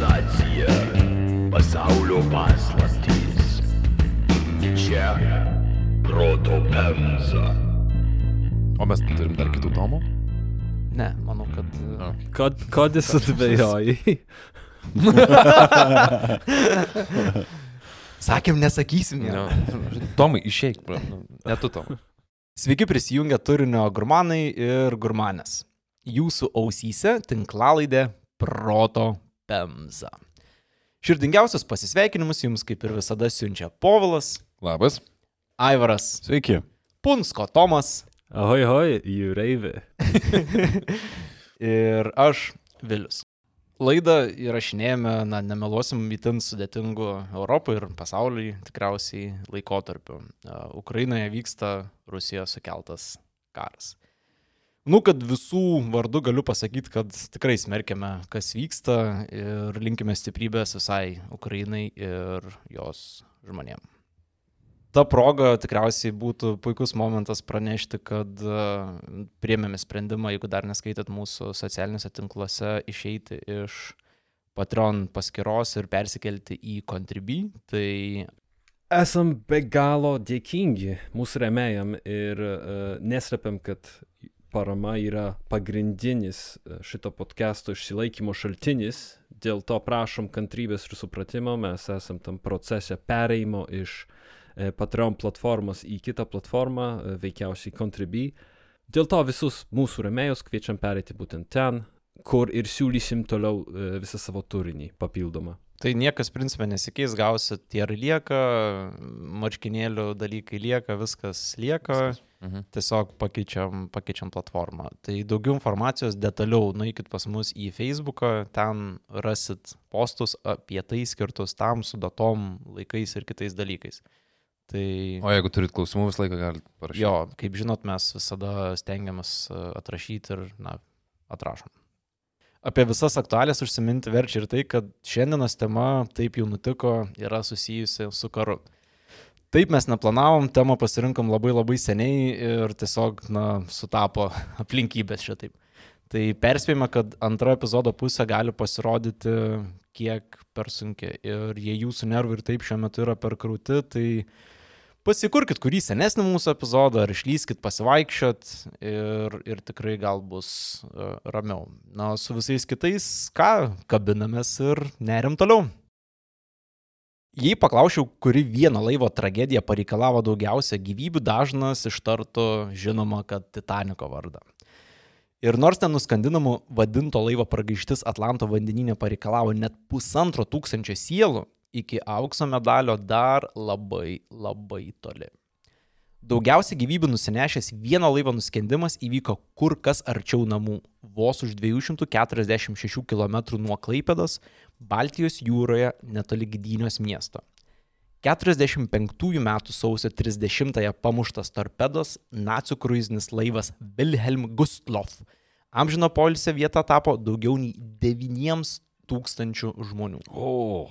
Sensacija. Pasaulio paslaptys. Čia proto pemza. O mes turim dar kitų tomų? Ne, manau, kad... A. Kod, kodis atvejojai. Sakėm, nesakysim. Ne. Jo. Tomai, išeik, bro. Nu, Ne tu, Tomai. Sveiki prisijungę turinio gurmanai ir gurmanės. Jūsų ausyse tinklalaidė Proto Pemza. Širdingiausius pasisveikinimus jums kaip ir visada siunčia Povilas, Labas. Aivaras, Sveiki. Punsko Tomas Ahoj, ahoj, jūreivė. ir aš Vilius. Laidą įrašinėjame, na, nemeluosim, itin sudėtingų Europai ir pasauliui tikriausiai laikotarpiu. Ukrainoje vyksta Rusijos sukeltas karas. Nu, kad visų vardų galiu pasakyti, kad tikrai smerkiame, kas vyksta ir linkime stiprybės visai Ukrainai ir jos žmonėm. Ta proga tikriausiai būtų puikus momentas pranešti, kad e, priėmėme sprendimą, jeigu dar neskaitat mūsų socialiniuose tinkluose, išeiti iš Patreon paskyros ir persikelti į Contribui. Tai Esam be galo dėkingi mūsų remėjam ir uh, neslėpiam, kad parama yra pagrindinis e, šito podcast'o išsilaikymo šaltinis. Dėl to prašom kantrybės ir supratimo, mes esam tam procese pereimo iš e, Patreon platformos į kitą platformą, e, veikiausiai Contribui. Dėl to visus mūsų remėjus kviečiam pereiti būtent ten, kur ir siūlysim toliau visą savo turinį papildomą. Tai niekas principė nesikeis, gausit tie ir lieka, marškinėlių dalykai lieka, viskas lieka, Mhm. tiesiog pakeičiam, pakeičiam platformą. Tai daugiau informacijos detaliau nueikit pas mus į Facebooką, ten rasit postus apie tai skirtus tam su datom, laikais ir kitais dalykais. Tai O jeigu turit klausimų, visą laiką galite parašyti. jo, kaip žinot, mes visada stengiamės e, atrašyti ir, na, atrašom. Apie visas aktualės užsiminti verčia ir tai, kad šiandienos tema, taip jau nutiko, yra susijusi su karu. Taip mes neplanavom, temą pasirinkom labai labai seniai ir tiesiog, na, sutapo aplinkybės šitaip. Tai perspėjame, kad antra epizodo pusė gali pasirodyti kiek per sunki. Ir jei jūsų nervai ir taip šiuo metu yra per krūti, tai pasikurkit kurį senesnį mūsų epizodą, ar išlyskit pasivaikščiot ir, ir tikrai gal bus uh, ramiau. Na, su visais kitais, ką, kabinamės ir nerim toliau. Jei paklausčiau, kuri vieno laivo tragedija pareikalavo daugiausia gyvybių, dažnas ištartų žinoma, kad Titaniko vardą. Ir nors ten nuskandinamų vadinto laivo pragaištis Atlanto vandeninė pareikalavo net pusantro tūkstančio sielų, iki aukso medalio dar labai labai toli. Daugiausia gyvybių nusinešęs vieno laivo nuskendimas įvyko kur kas arčiau namų, vos už 246 km nuo Klaipėdos, Baltijos jūroje netoli Gdynios miesto. 45 metų sausio 30-ąją pamuštas torpedos nacių kruizinis laivas Wilhelm Gustloff. Amžino poilsio vieta tapo daugiau nei 9 tūkstančių žmonių. O,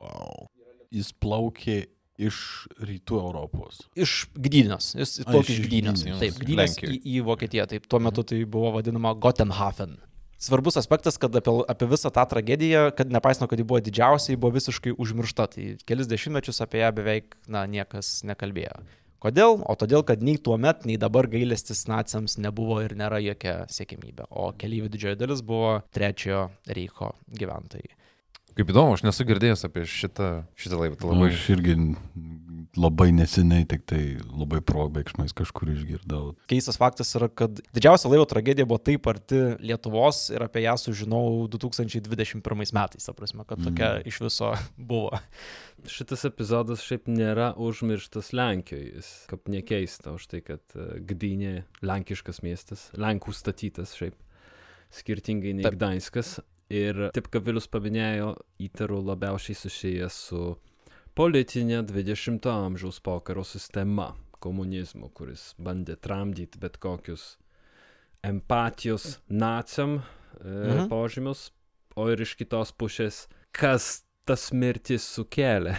wow. Jis plaukė iš rytų Europos. Iš Gdynios. Jis plaukė iš Gdynios. Taip, Gdynios į, į Vokietiją. Taip, tuo metu tai buvo vadinama Gotenhafen. Svarbus aspektas, kad apie, apie visą tą tragediją, kad nepaisant, kad ji buvo didžiausia, ji buvo visiškai užmiršta. Tai kelis dešimtmečius apie ją beveik na, niekas nekalbėjo. Kodėl? O todėl, kad nei tuo met, nei dabar gailestis naciams nebuvo ir nėra jokia siekimybė. O keliaivių didžioji dalis buvo trečiojo Reicho gyventojai. Kaip įdomu, aš nesu girdėjęs apie šitą, šitą laivą. Tai Labai. labai Aš irgi labai neseniai, tik tai labai probėgsmais kažkur išgirdau. Keistas faktas yra, kad didžiausia laivo tragedija buvo taip arti Lietuvos ir apie ją sužinojau 2021 metais, ta prasme, kad tokia iš viso buvo. Šitas epizodas šiaip nėra užmirštas Lenkijoje. Jis kaip nekeista už tai, kad e, Gdynė lenkiškas miestas, Lenkų statytas šiaip skirtingai nei. Gdanskas. Ir taip kaip Vilius paminėjo, įtaru labiausiai susijęs su politinė 20-ojo amžiaus pokaro sistema, komunizmu, kuris bandė tramdyti bet kokius empatijos naciam e, Mhm. požymius, o ir iš kitos pusės, kas tas mirtis sukėlė,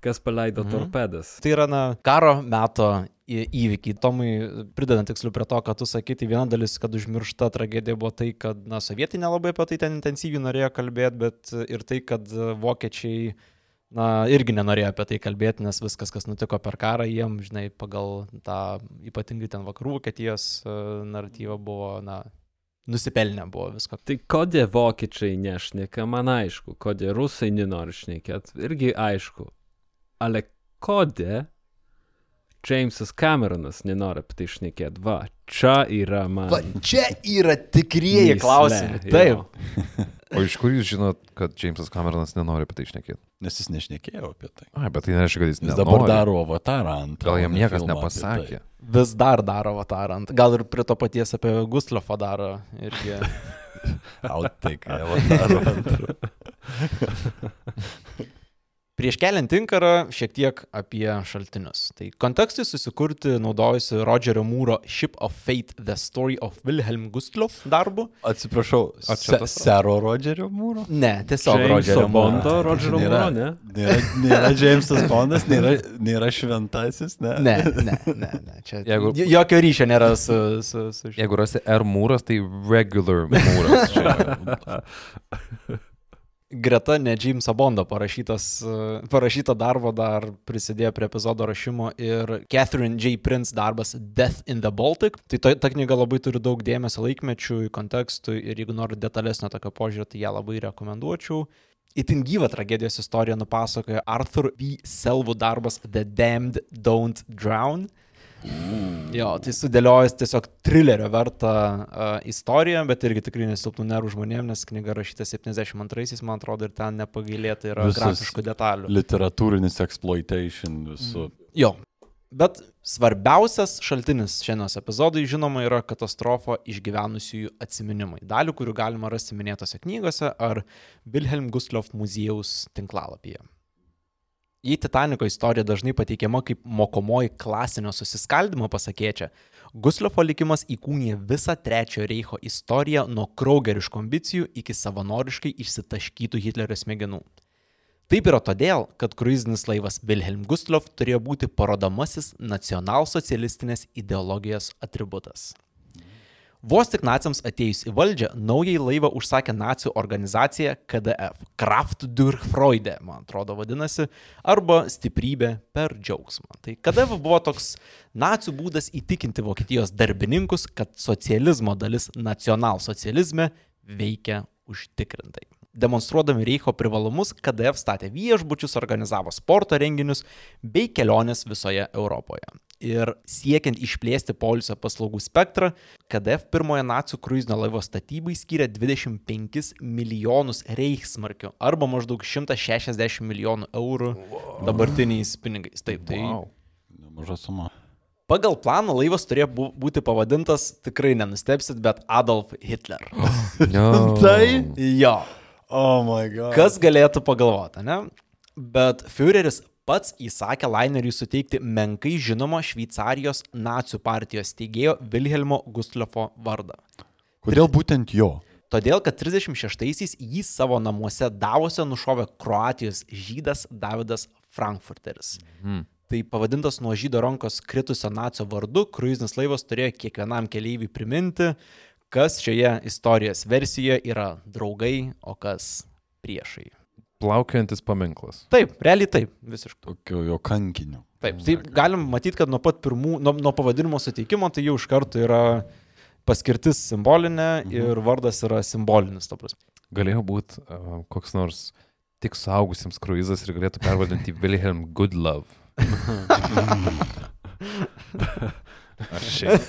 kas paleido Mhm. torpedas. Tai yra, na, karo meto į- įvykį. Tomai, pridedant tiksliau prie to, ką tu sakyti, viena dalis, kad užmiršta tragedija buvo tai, kad, na, sovietai nelabai apie tai ten intensyviai norėjo kalbėti, bet ir tai, kad vokiečiai, na, irgi nenorėjo apie tai kalbėti, nes viskas, kas nutiko per karą, jiem, žinai, pagal tą ypatingai ten vakarų Vokietijos e, naratyvą buvo, na, nusipelnę buvo visko. Tai kodėl vokiečiai nešneka, man aišku, kodėl rusai nenori šnekėt, irgi aišku. Ale kodėl Jamesas Cameronas nenori apie tai šnekėt? Va, čia yra man. Va, čia yra tikrieji klausimai. Taip. O iš kur jūs žinot, kad Jamesas Cameronas nenori apie tai išnekėti? Nes jis nešnekėjo apie tai. Ai, bet tai nereiškia, kad jis Jis nenori. dabar daro avatarą ant. Gal jam niekas nepasakė. Vis dar daro avatarą. ant- Gal ir prie to paties apie Gustlofą daro. Irgi. Outtake avatarą ant. Prieš keliant inkarą šiek tiek apie šaltinius. Tai kontekstui susikurti naudojusi Rodžerio Mūro Ship of Fate The Story of Wilhelm Gustloff darbu. Atsiprašau, se, Sero Rodžerio mūro? Ne, tiesiog Rodžerio Mūro. Bondo, Rodžerio Nėra. Mūro, ne? Nėra, nėra Jamesas Bondas, nėra, nėra šventasis, ne? Ne, ne, ne, ne. Čia Jeigu- jokio ryšio nėra su... su, su. Jeigu rasi R mūras, tai regular mūras. Greta ne Jameso Bondo parašyto darbo dar prisidėjo prie epizodo rašymo ir Catherine J. Prince darbas Death in the Baltic. Tai ta, ta knyga labai turi daug dėmesio laikmečių, kontekstui ir jeigu nori detalesnio tokio požiūrio, tai ją labai rekomenduočiau. Itin gyvą tragedijos istoriją nupasakoja Arthur B. Selvų darbas The Damned Don't Drown. Jo, tai sudėliojęs tiesiog trilerio vertą uh, istoriją, bet irgi tikrai nesilpnų nervų žmonėms, nes knyga rašyta 72-aisiais, man atrodo, ir ten nepagailėta yra Visas grafiškų detalių. Literatūrinis exploitation visų. Jo. Bet svarbiausias šaltinis šiandienos epizodui, žinoma, yra katastrofo išgyvenusiųjų atsiminimai. Dalių, kurių galima rasti minėtose knygose ar Wilhelm Gustloff muziejaus tinklalapyje. Jei Titaniko istorija dažnai pateikiama kaip mokomoji klasinio susiskaldimo pasakėčia, Gustloffo likimas įkūnė visą Trečiojo Reicho istoriją nuo kraugeriškų ambicijų iki savanoriškai išsitaškytų Hitlerio smegenų. Taip yra todėl, kad kruizinis laivas Wilhelm Gustloff turėjo būti parodomasis nacionalsocialistinės ideologijos atributas. Vos tik naciams atėjus į valdžią, naujai laivą užsakė nacijų organizacija KDF - Kraft durch Freude, man atrodo vadinasi, arba stiprybė per džiaugsmą. Tai KDF buvo toks nacijų būdas įtikinti Vokietijos darbininkus, kad socializmo dalis nacionalsocializme veikia užtikrintai. Demonstruodami Reicho privalumus, KDF statė viešbučius, organizavo sporto renginius bei keliones visoje Europoje. Ir siekiant išplėsti polisio paslaugų spektrą, KDF pirmojo nacijų kruizinio laivo statybai skyrė 25 milijonus reichsmarkių arba maždaug 160 milijonų eurų dabartiniais pinigais. Taip, tai Wow. Nemaža suma. pagal planą laivas turėjo būti pavadintas, tikrai nenustepsit, bet Adolf Hitler. No. Tai? Jo. Oh my god. Kas galėtų pagalvoti, ne? Bet Führeris pats įsakė laineriui suteikti menkai žinomą Šveicarijos nacijų partijos steigėjo Wilhelmo Gustlofo vardą. Kodėl būtent jo? Todėl, kad 36-aisiais jį savo namuose Davose nušovė Kroatijos žydas Davidas Frankfurteris. Mhm. Tai pavadintas nuo žydo rankos kritusio nacio vardu, kruizinis laivas turėjo kiekvienam keleiviui priminti, kas šioje istorijos versijoje yra draugai, o kas priešai. Plaukiojantis paminklas. Taip, realiai taip, visiškai. Tokio jo kankinio. Taip, tai galim matyti, kad nuo pat pirmų, nuo, nuo pavadinimo suteikimo tai jau iš karto yra paskirtis simbolinė Mhm. ir vardas yra simbolinis, ta prasme. Galėjo būti uh, koks nors tik suaugusiems kruizas ir galėtų pervadinti Wilhelm Goodlove. Ar šiaip.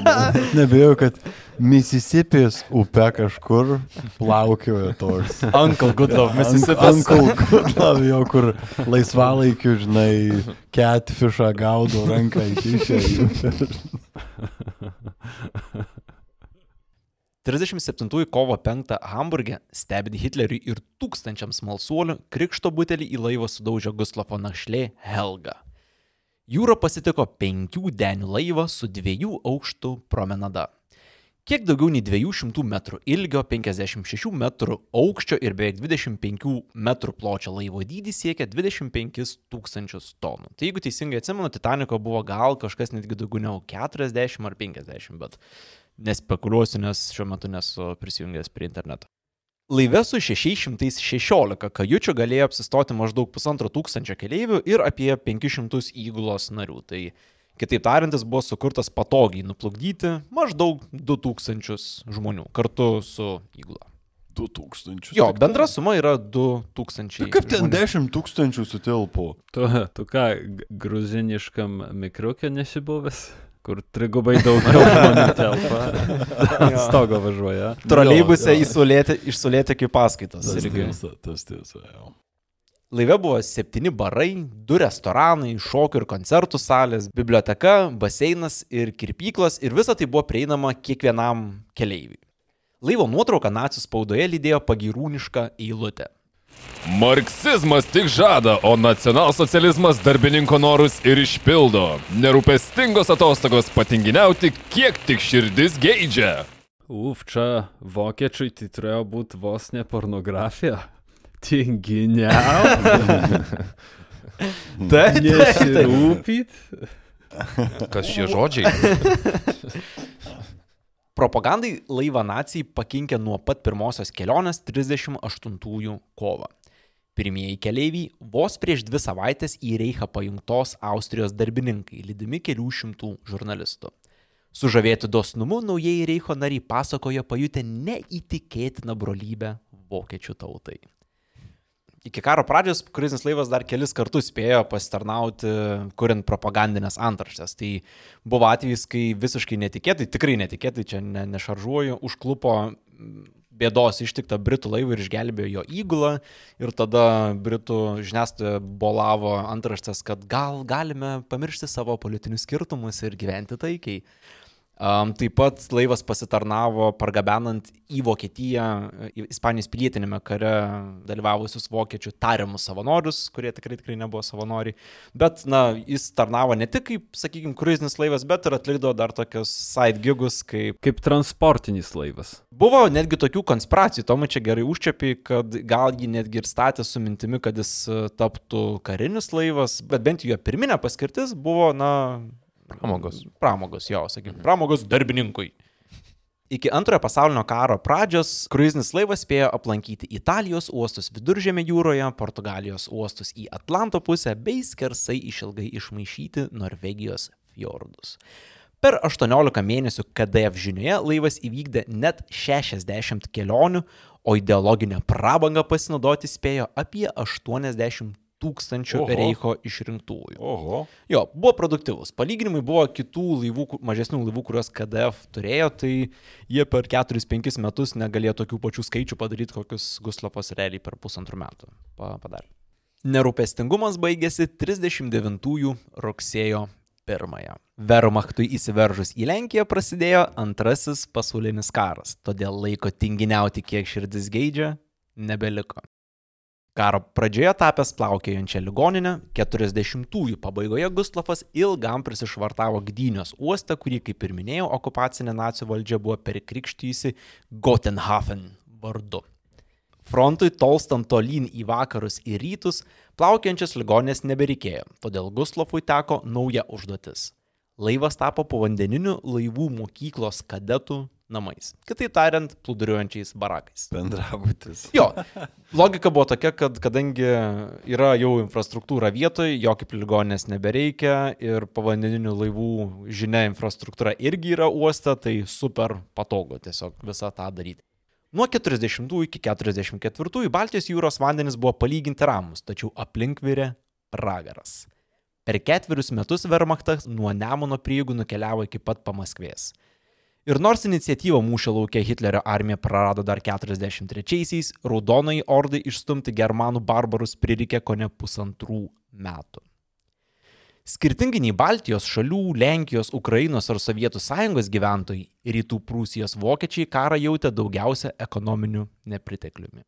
Nebėjau, kad Mississippi's upe kažkur plaukiojo tos. Uncle Goodlove, Mississippi. Uncle Goodlove, jo, kur laisvalaikiu, žinai, catfishą gaudo ranką išišę. 37 kovo 5 Hamburgė, stebint Hitleriui ir tūkstančiams malsuolių, krikšto butelį į laivą sudaužė Guslofo našlė Helga. Jūra pasitiko penkių denių laivą su dviejų aukštų promenada. Kiek daugiau nei 200 metrų ilgio, 56 metrų aukščio ir beveik 25 metrų pločio laivo dydis siekia 25 tūkstančius tonų. Tai jeigu teisingai atsimenu, Titaniko buvo gal kažkas netgi daugiau negu 40 ar 50, bet nespekuliuosiu, nes šiuo metu nesu prisijungęs prie interneto. Laive su 616 kajučių galėjo apsistoti maždaug pusantro tūkstančio keleivių ir apie 500 įgulos narių. Tai Kitaip tariant, jis buvo sukurtas patogiai nuplukdyti maždaug 2000 žmonių kartu su įgula. 2000. Jo, bendra suma yra 2000. Tai kaip ten žmonių. 10 tūkstančių sutilpo? Tu, tu ką, gruziniškam mikriukė nesibuvęs, kur trigubai daugiau žmonių telpa. Stogo važiuoja. Troleibuse išsulėti kaip paskaitos. Tas tiesa, tas tiesa. jau. Laive buvo septyni barai, du restoranai, šokių ir koncertų salės, biblioteka, baseinas ir kirpyklos ir visa tai buvo prieinama kiekvienam keleiviui. Laivo nuotrauką nacijų spaudoje lydėjo pagirūniška eilutė. Marksizmas tik žada, o nacionalsocializmas darbininko norus ir išpildo. Nerūpestingos atostogos patinginiauti, kiek tik širdis geidžia. Uf, čia vokiečiui tai turėjo būti vos ne pornografija. Tinginiau. Taip, Nesirūpyt. Kas šie žodžiai? Propagandai laivą nacijai pakinkė nuo pat pirmosios kelionės 38 kovo. Pirmieji keleiviai vos prieš dvi savaitės į Reichą pajungtos Austrijos darbininkai, lydimi kelių šimtų žurnalistų. Sužavėti dosnumu naujieji Reicho nariai pasakojo pajutę neįtikėtiną brolybę vokiečių tautai. Iki karo pradžios kruizinis laivas dar kelis kartus spėjo pasitarnauti, kuriant propagandinės antraštės. Tai buvo atvejis, kai visiškai netikėtai, tikrai netikėtai, čia ne, nešaržuoju, užklupo mm, bėdos ištiktą Britų laivą ir išgelbėjo jo įgulą. Ir tada Britų žiniasklaida bolavo antraštės, kad gal galime pamiršti savo politinius skirtumus ir gyventi taikiai. Um, taip pat laivas pasitarnavo pargabenant į Vokietiją, į Ispanijos pilietinėme kare dalyvavusius vokiečių tariamus savanorius, kurie tikrai tikrai nebuvo savanoriai. Bet, na, jis tarnavo ne tik kaip, sakykime, kruizinis laivas, bet ir atlikdavo dar tokius side gigus, kaip Kaip transportinis laivas. Buvo netgi tokių konspiracijų, Tomai čia gerai užčiapi, kad gal jį netgi ir statė su mintimi, kad jis e, taptų karinis laivas, bet bent jo pirminė paskirtis buvo, na, Pramogos. Pramogos, jo, sakykime, pramogos darbininkui. Iki antrojo pasaulinio karo pradžios kruizinis laivas spėjo aplankyti Italijos uostus viduržėme jūroje, Portugalijos uostus į Atlanto pusę bei skersai išilgai išmaišyti Norvegijos fjordus. Per 18 mėnesių KDF žinioje laivas įvykdė net 60 kelionių, o ideologinę prabangą pasinaudoti spėjo apie 80 tūkstančių Oho. Reicho išrinktųjų. Oho. Jo, buvo produktyvus. Palyginimai buvo kitų laivų, mažesnių laivų, kuriuos KDF turėjo, tai jie per 4-5 metus negalėjo tokių pačių skaičių padaryti, kokius Guslavas realiai per pusantrų metų pa- padarė. Nerūpestingumas baigėsi 39 rugsėjo 1. Wehrmachtui įsiveržus į Lenkiją prasidėjo antrasis pasaulinis karas, todėl laiko tinginiauti kiek širdis geidžia nebeliko. Karo pradžioje tapęs plaukiojančią ligoninę, 40-ųjų pabaigoje Gustafas ilgam prisišvartavo Gdynios uostą, kurį, kaip ir minėjau, okupacinė nacijų valdžia buvo perkrikštyjusi Gotenhafen vardu. Frontui tolstant tolyn į vakarus ir rytus, plaukiančios ligonės nebereikėjo, todėl Gustafui teko nauja užduotis. Laivas tapo povandeniniu laivų mokyklos kadetų namais. Kitaip tariant, plūduriuojančiais barakais. Bendrabutis. Jo, logika buvo tokia, kad kadangi yra jau infrastruktūra vietoje, jo kaip ligoninės nebereikia ir povandeninių laivų žinia infrastruktūra irgi yra uoste, tai super patogu tiesiog visą tą daryti. Nuo 40 iki 44 Baltijos jūros vandenys buvo palyginti ramus, tačiau aplink virė pragaras. Per ketverius metus Wehrmachtas nuo Nemuno prieigų nukeliavo iki pat Pamaskvės. Ir nors iniciatyvą mūšio laukia Hitlerio armija prarado dar 43-aisiais, raudonai ordai išstumti germanų barbarus prireikė ko ne pusantrų metų. Skirtingai nei Baltijos šalių, Lenkijos, Ukrainos ar Sovietų sąjungos gyventojai, rytų Prūsijos vokiečiai karą jautė daugiausia ekonominiu nepritekliumi.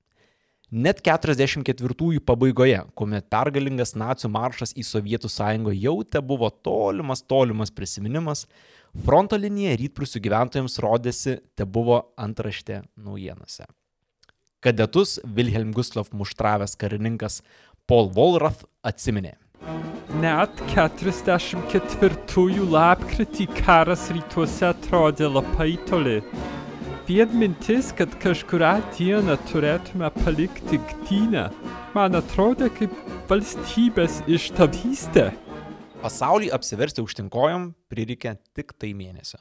Net 44-ųjų pabaigoje, kuomet pergalingas nacijų maršas į Sovietų sąjungą jau te buvo tolimas, tolimas prisiminimas, fronto linija rytprusių gyventojams rodėsi te buvo antraštė naujienose. Kadetus Wilhelm Gustav muštravęs karininkas Paul Volrath atsiminė. Net 44 lapkritį karas rytuose atrodė labai toli. Vien mintis, kad kažkurią dieną turėtume palikti Gdynę, man atrodė kaip valstybės ištavystė. Pasaulį apsiversti užtinkojom prireikė tik tai mėnesio.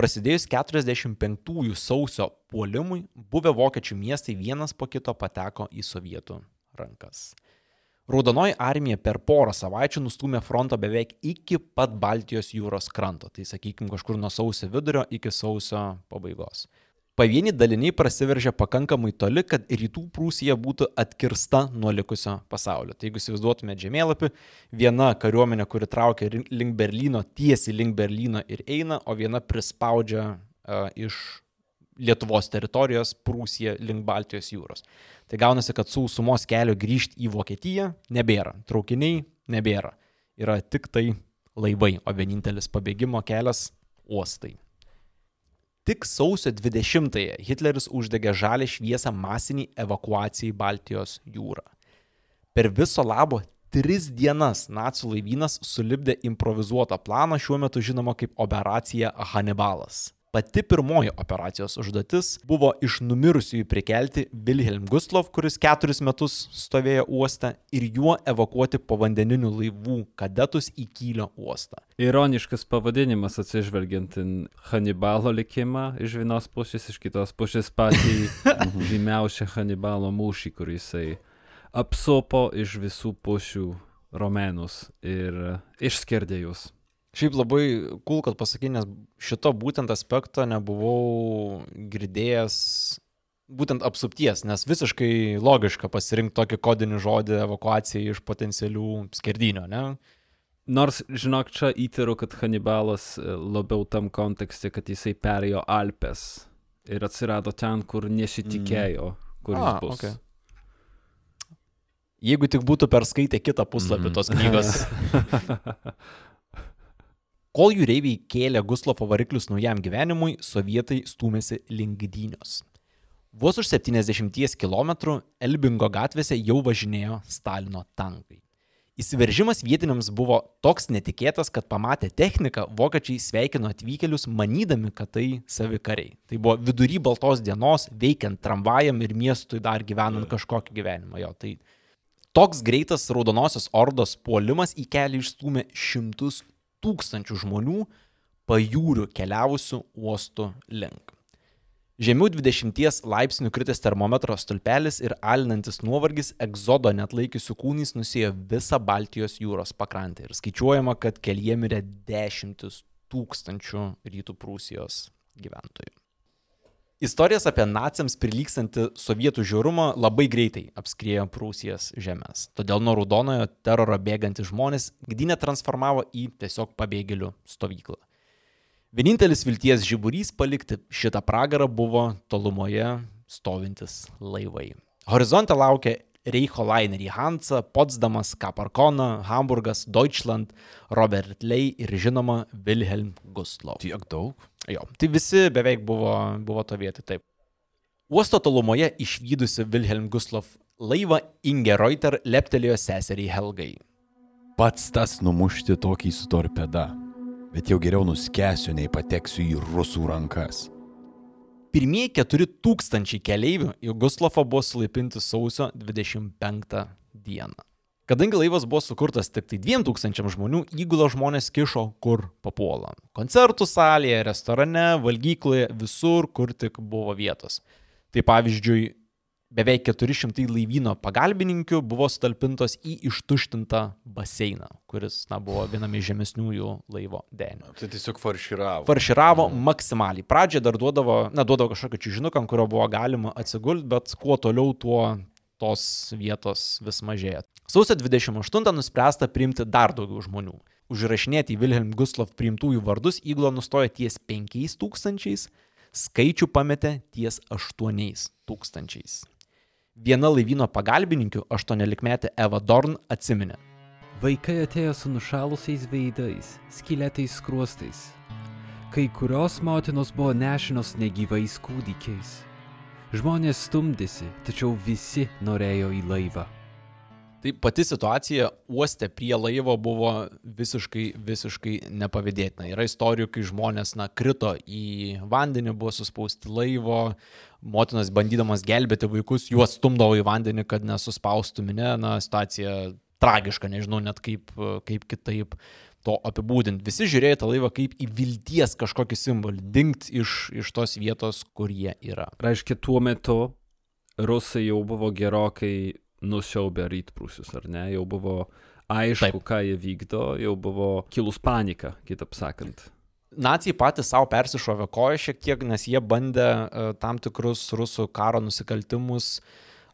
Prasidėjus 45 sausio puolimui, buvę vokiečių miestai vienas po kito pateko į sovietų rankas. Raudonoji armija per porą savaičių nustumė frontą beveik iki pat Baltijos jūros kranto, tai sakykime kažkur nuo sausio vidurio iki sausio pabaigos. Pavieni daliniai prasiveržė pakankamai toli, kad rytų Prūsija būtų atkirsta nuo likusio pasaulio. Tai jeigu įsivaizduotumėte žemėlapį, viena kariuomenė, kuri traukia link Berlyno, tiesiai link Berlyno ir eina, o viena prispaudžia uh, iš Lietuvos teritorijos Prūsiją link Baltijos jūros. Tai gaunasi, kad sausumos kelio grįžti į Vokietiją nebėra, traukiniai nebėra. Yra tik tai laivai, o vienintelis pabėgimo kelias - uostai. Tik sausio 20-ąją Hitleris uždegė žalę šviesą masiniai evakuacijai Baltijos jūrą. Per viso labo tris dienas nacijų laivynas sulibdė improvizuotą planą šiuo metu žinoma kaip operacija Hannibalas. Pati pirmoji operacijos užduotis buvo iš numirusiųjų prikelti Wilhelm Gustloff, kuris keturis metus stovėjo uoste, ir juo evakuoti povandeninių laivų kadetus į Kylio uostą. Ironiškas pavadinimas atsižvelgiant į Hannibalo likimą iš vienos pusės, iš kitos pusės patį žymiausią Hannibalo mūšį, kurį jisai apsupo iš visų pusių romenus ir išskirdė jūs. Šiaip labai cool, kad pasakai, nes šito būtent aspekto nebuvau girdėjęs būtent apsupties, nes visiškai logiška pasirinkti tokį kodinį žodį evakuacijai iš potencialių skerdinio, ne? Nors, žinok, čia įtariu, kad Hannibalas e, labiau tam kontekste, kad jisai perėjo Alpes ir atsirado ten, kur nesitikėjo, mm. kur jis A, bus. okay. Jeigu tik būtų perskaitę kitą puslapį Mhm. tos knygos. Kol jūreiviai kėlė Guslofo variklius naujam gyvenimui, sovietai stūmėsi link Gdynios. Vos už 70 km Elbingo gatvėse jau važinėjo Stalino tankai. Įsiveržimas vietiniams buvo toks netikėtas, kad pamatę techniką, vokiečiai sveikino atvykėlius manydami, kad tai savikariai. Tai buvo vidury baltos dienos, veikiant tramvajam ir miestui dar gyvenant kažkokį gyvenimą. Jo, tai toks greitas raudonosios ordos puolimas į kelią išstūmė šimtus tūkstančių žmonių pajūrių keliavusių uostų link. Žemiau 20 laipsnių kritęs termometro stulpelis ir alinantis nuovargis egzodo net laikiusių kūnais nusėjo visą Baltijos jūros pakrantę ir skaičiuojama, kad kelyje mirė dešimtis tūkstančių rytų Prūsijos gyventojų. Istorijas apie naciams prilykstantį sovietų žiaurumą labai greitai apskriejo Prūsijos žemės. Todėl nuo raudonojo teroro bėgantys žmonės Gdynę transformavo į tiesiog pabėgėlių stovyklą. Vienintelis vilties žiburys palikti šitą pragarą buvo tolumoje stovintis laivai. Horizonte laukia Reicho Lainerį Hansa, Potsdamas, Kaparkona, Hamburgas, Deutschland, Robert Ley ir žinoma Wilhelm Gustloff. Tiek daug. Jo, tai visi beveik buvo, buvo to vietoj taip. Uosto tolumoje išvykusi Wilhelm Gustloff laivą Inge Reuter leptelėjo seseriai Helgai. Pats tas numušti tokį su torpeda. Bet jau geriau nuskesiu, nei pateksiu į rusų rankas. Pirmieji 4000 keleivių į Guslofą buvo sulaipinti sausio 25 dieną. Kadangi laivas buvo sukurtas tik tai 2000 žmonių, įgulą žmonės kišo kur papuola. Koncertų salėje, restorane, valgykloje, visur, kur tik buvo vietos. Tai pavyzdžiui, beveik 400 laivyno pagalbininkių buvo sutalpintos į ištuštintą baseiną, kuris na, buvo viename iš žemesniųjų laivo denių. Tai tiesiog farširavo. Farširavo maksimaliai. Pradžioje dar duodavo, na, duodavo kažkokį čiūžinuką, ant kurio buvo galima atsigulti, bet kuo toliau, tuo tos vietos vis mažėja. Sausio 28 nuspręsta priimti dar daugiau žmonių. Užrašinėti į Wilhelm Guslov priimtųjų vardus įgula nustojo ties 5000, skaičių pametė ties 8000. Viena laivyno pagalbininkių, 18-metė Eva Dorn, atsiminė. Vaikai atėjo su nušalusiais veidais, skeletais skruostais. Kai kurios motinos buvo nešinos negyvais kūdikiais. Žmonės stumdėsi, tačiau visi norėjo į laivą. Tai pati situacija uoste prie laivo buvo visiškai, visiškai nepavydėtina. Yra istorijų, kai žmonės, na, krito į vandenį, buvo suspausti laivo, motinas bandydamas gelbėti vaikus, juos stumdavo į vandenį, kad nesuspaustų minė, na, situacija tragiška, nežinau net kaip, kaip kitaip to apibūdinti. Visi žiūrėjo tą laivą kaip į vilties kažkokį simbolį, dingt iš, iš tos vietos, kur jie yra. Reiškia, tuo metu rusai jau buvo gerokai nusiaubę rytprūsius, ar ne? Jau buvo aišku, Taip. ką jie vykdo, jau buvo kilus panika, kitaip sakant. Nacijai patys savo persišovė koją šiek tiek, nes jie bandė e, tam tikrus rusų karo nusikaltimus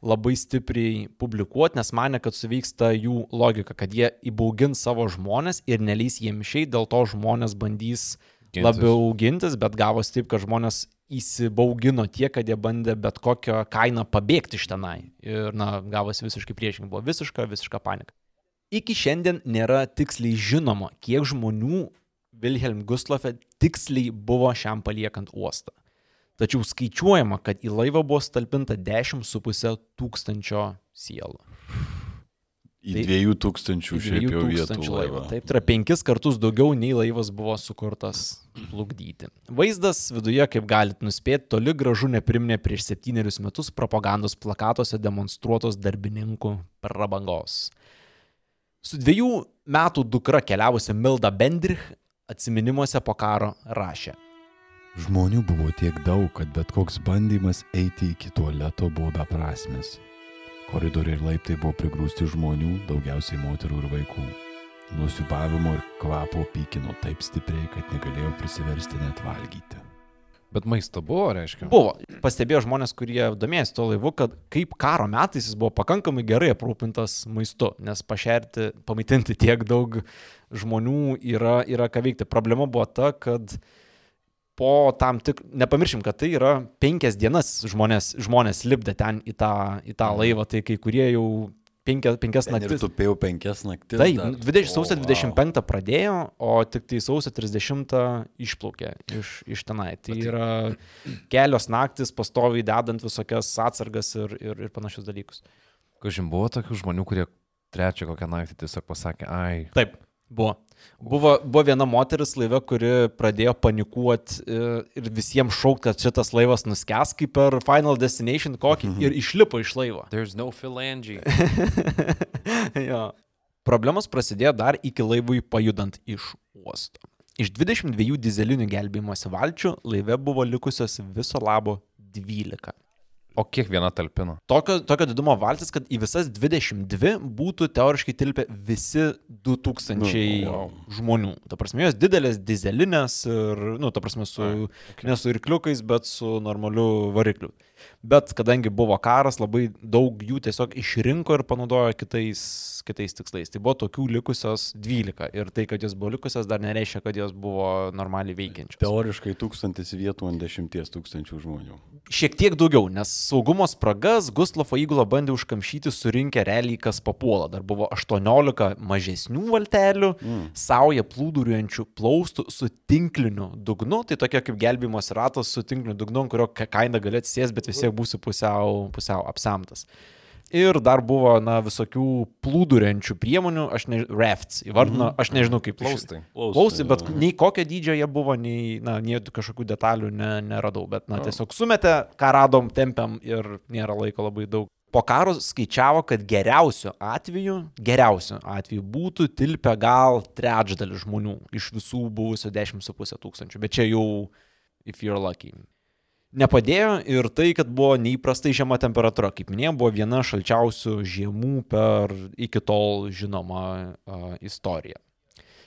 labai stipriai publikuoti, nes mane, kad suvyksta jų logika, kad jie įbaugins savo žmonės ir neleis jiems išeiti, dėl to žmonės bandys Gintis. labiau gintis, bet gavosi taip, kad žmonės įsibaugino tiek, kad jie bandė bet kokią kainą pabėgti iš tenai. Ir, na, gavosi visiškai priešingai, buvo visiška, visiška panika. Iki šiandien nėra tiksliai žinoma, kiek žmonių Wilhelm Gustlofe tiksliai buvo šiam paliekant uostą. Tačiau skaičiuojama, kad į laivą buvo stalpinta 10,5 tūkstančio sielų. Į Tai- dviejų tūkstančių šiaip jau vietų laivą. Taip, tai yra penkis kartus daugiau nei laivas buvo sukurtas plukdyti. Vaizdas viduje, kaip galite nuspėti, toli gražu nepriminė prieš septynerius metus propagandos plakatuose demonstruotos darbininkų prabangos. Su dviejų metų dukra keliavusi Milda Bendrich atsiminimuose po karo rašė. Žmonių buvo tiek daug, kad bet koks bandymas eiti iki tualeto buvo beprasmis. Koridoriai ir laiptai buvo prigrūsti žmonių, daugiausiai moterų ir vaikų. Nusiubavimo ir kvapo pykino taip stipriai, kad negalėjau prisiversti net valgyti. Bet maisto buvo, reiškia. Buvo, pastebėjo žmonės, kurie domėjosi tuo laivu, kad kaip karo metais jis buvo pakankamai gerai aprūpintas maistu, nes pašerti, pamaitinti tiek daug žmonių yra, yra ką veikti. Problema buvo ta, kad po tam tik, nepamiršim, kad tai yra penkias dienas žmonės, žmonės lipdė ten į tą, į tą laivą, tai kai kurie jau penkia, penkias Ten ir naktis. tupėjau penkias naktis. Taip, dar. 20, sausio O, vau. 25 pradėjo, o tik tai sausio 30 išplaukė iš, iš tenai. Tai yra kelios naktis pastoviai dedant visokias atsargas ir, ir, ir panašius dalykus. Kažin buvo tokių žmonių, kurie trečią kokią naktį tiesiog pasakė, ai, Taip, buvo. Buvo, buvo viena moteris laive, kuri pradėjo panikuoti ir visiems šaukti, kad šitas laivas nuskęs kaip per Final Destination kokį ir išlipo iš laivo. there's no phalange. jo. Problemos prasidėjo dar iki laivui pajudant iš uosto. Iš 22 dizelinių gelbėjimosi valčių laive buvo likusios viso labo 12. O kiek viena talpina? Tokio, tokio didumo valtis, kad į visas 22 būtų teoriškai tilpę visi 2000 Nu, wow. žmonių. Ta prasme, jos didelės dizelinės ir, nu, ta prasme, su, ne su irkliukais, bet su normaliu varikliu. Bet kadangi buvo karas, labai daug jų tiesiog išrinko ir panaudojo kitais, kitais tikslais. Tai buvo tokių likusios 12. Ir tai, kad jos buvo likusios, dar nereiškia, kad jos buvo normaliai veikiančios. Teoriškai tūkstantis vietų ant dešimties tūkstančių žmonių. Šiek tiek daugiau, nes saugumo spragas Guslofo įgula bandė užkamšyti surinkę realiai kas papuola. Dar buvo 18 mažesnių valtelių, mm. sauja plūduriuojančių plaustų su tinkliniu dugnu. Tai tokia kaip gelbimos ratas su tinkliniu dugnu, kurio ka- kaina gali atsisės, bet vis tiek būsi pusiau, pusiau apsemtas. Ir dar buvo, na, visokių plūduriuojančių priemonių, aš nežinau, rafts įvardino, aš nežinau kaip Plaustai. Plaustai, bet nei kokio dydžio jie buvo, nei, na, nei kažkokių detalių ne, neradau, bet, na, tiesiog sumetė, ką radom, tempiam ir nėra laiko labai daug. Po karo skaičiavo, kad geriausiu atveju, geriausiu atveju būtų tilpę gal trečdalį žmonių iš visų buvusių 10,5 tūkstančių, bet čia jau if you're lucky. Nepadėjo ir tai, kad buvo neįprastai žema temperatūra. Kaip minėjau, buvo viena šalčiausių žiemų per iki tol žinomą uh, istoriją.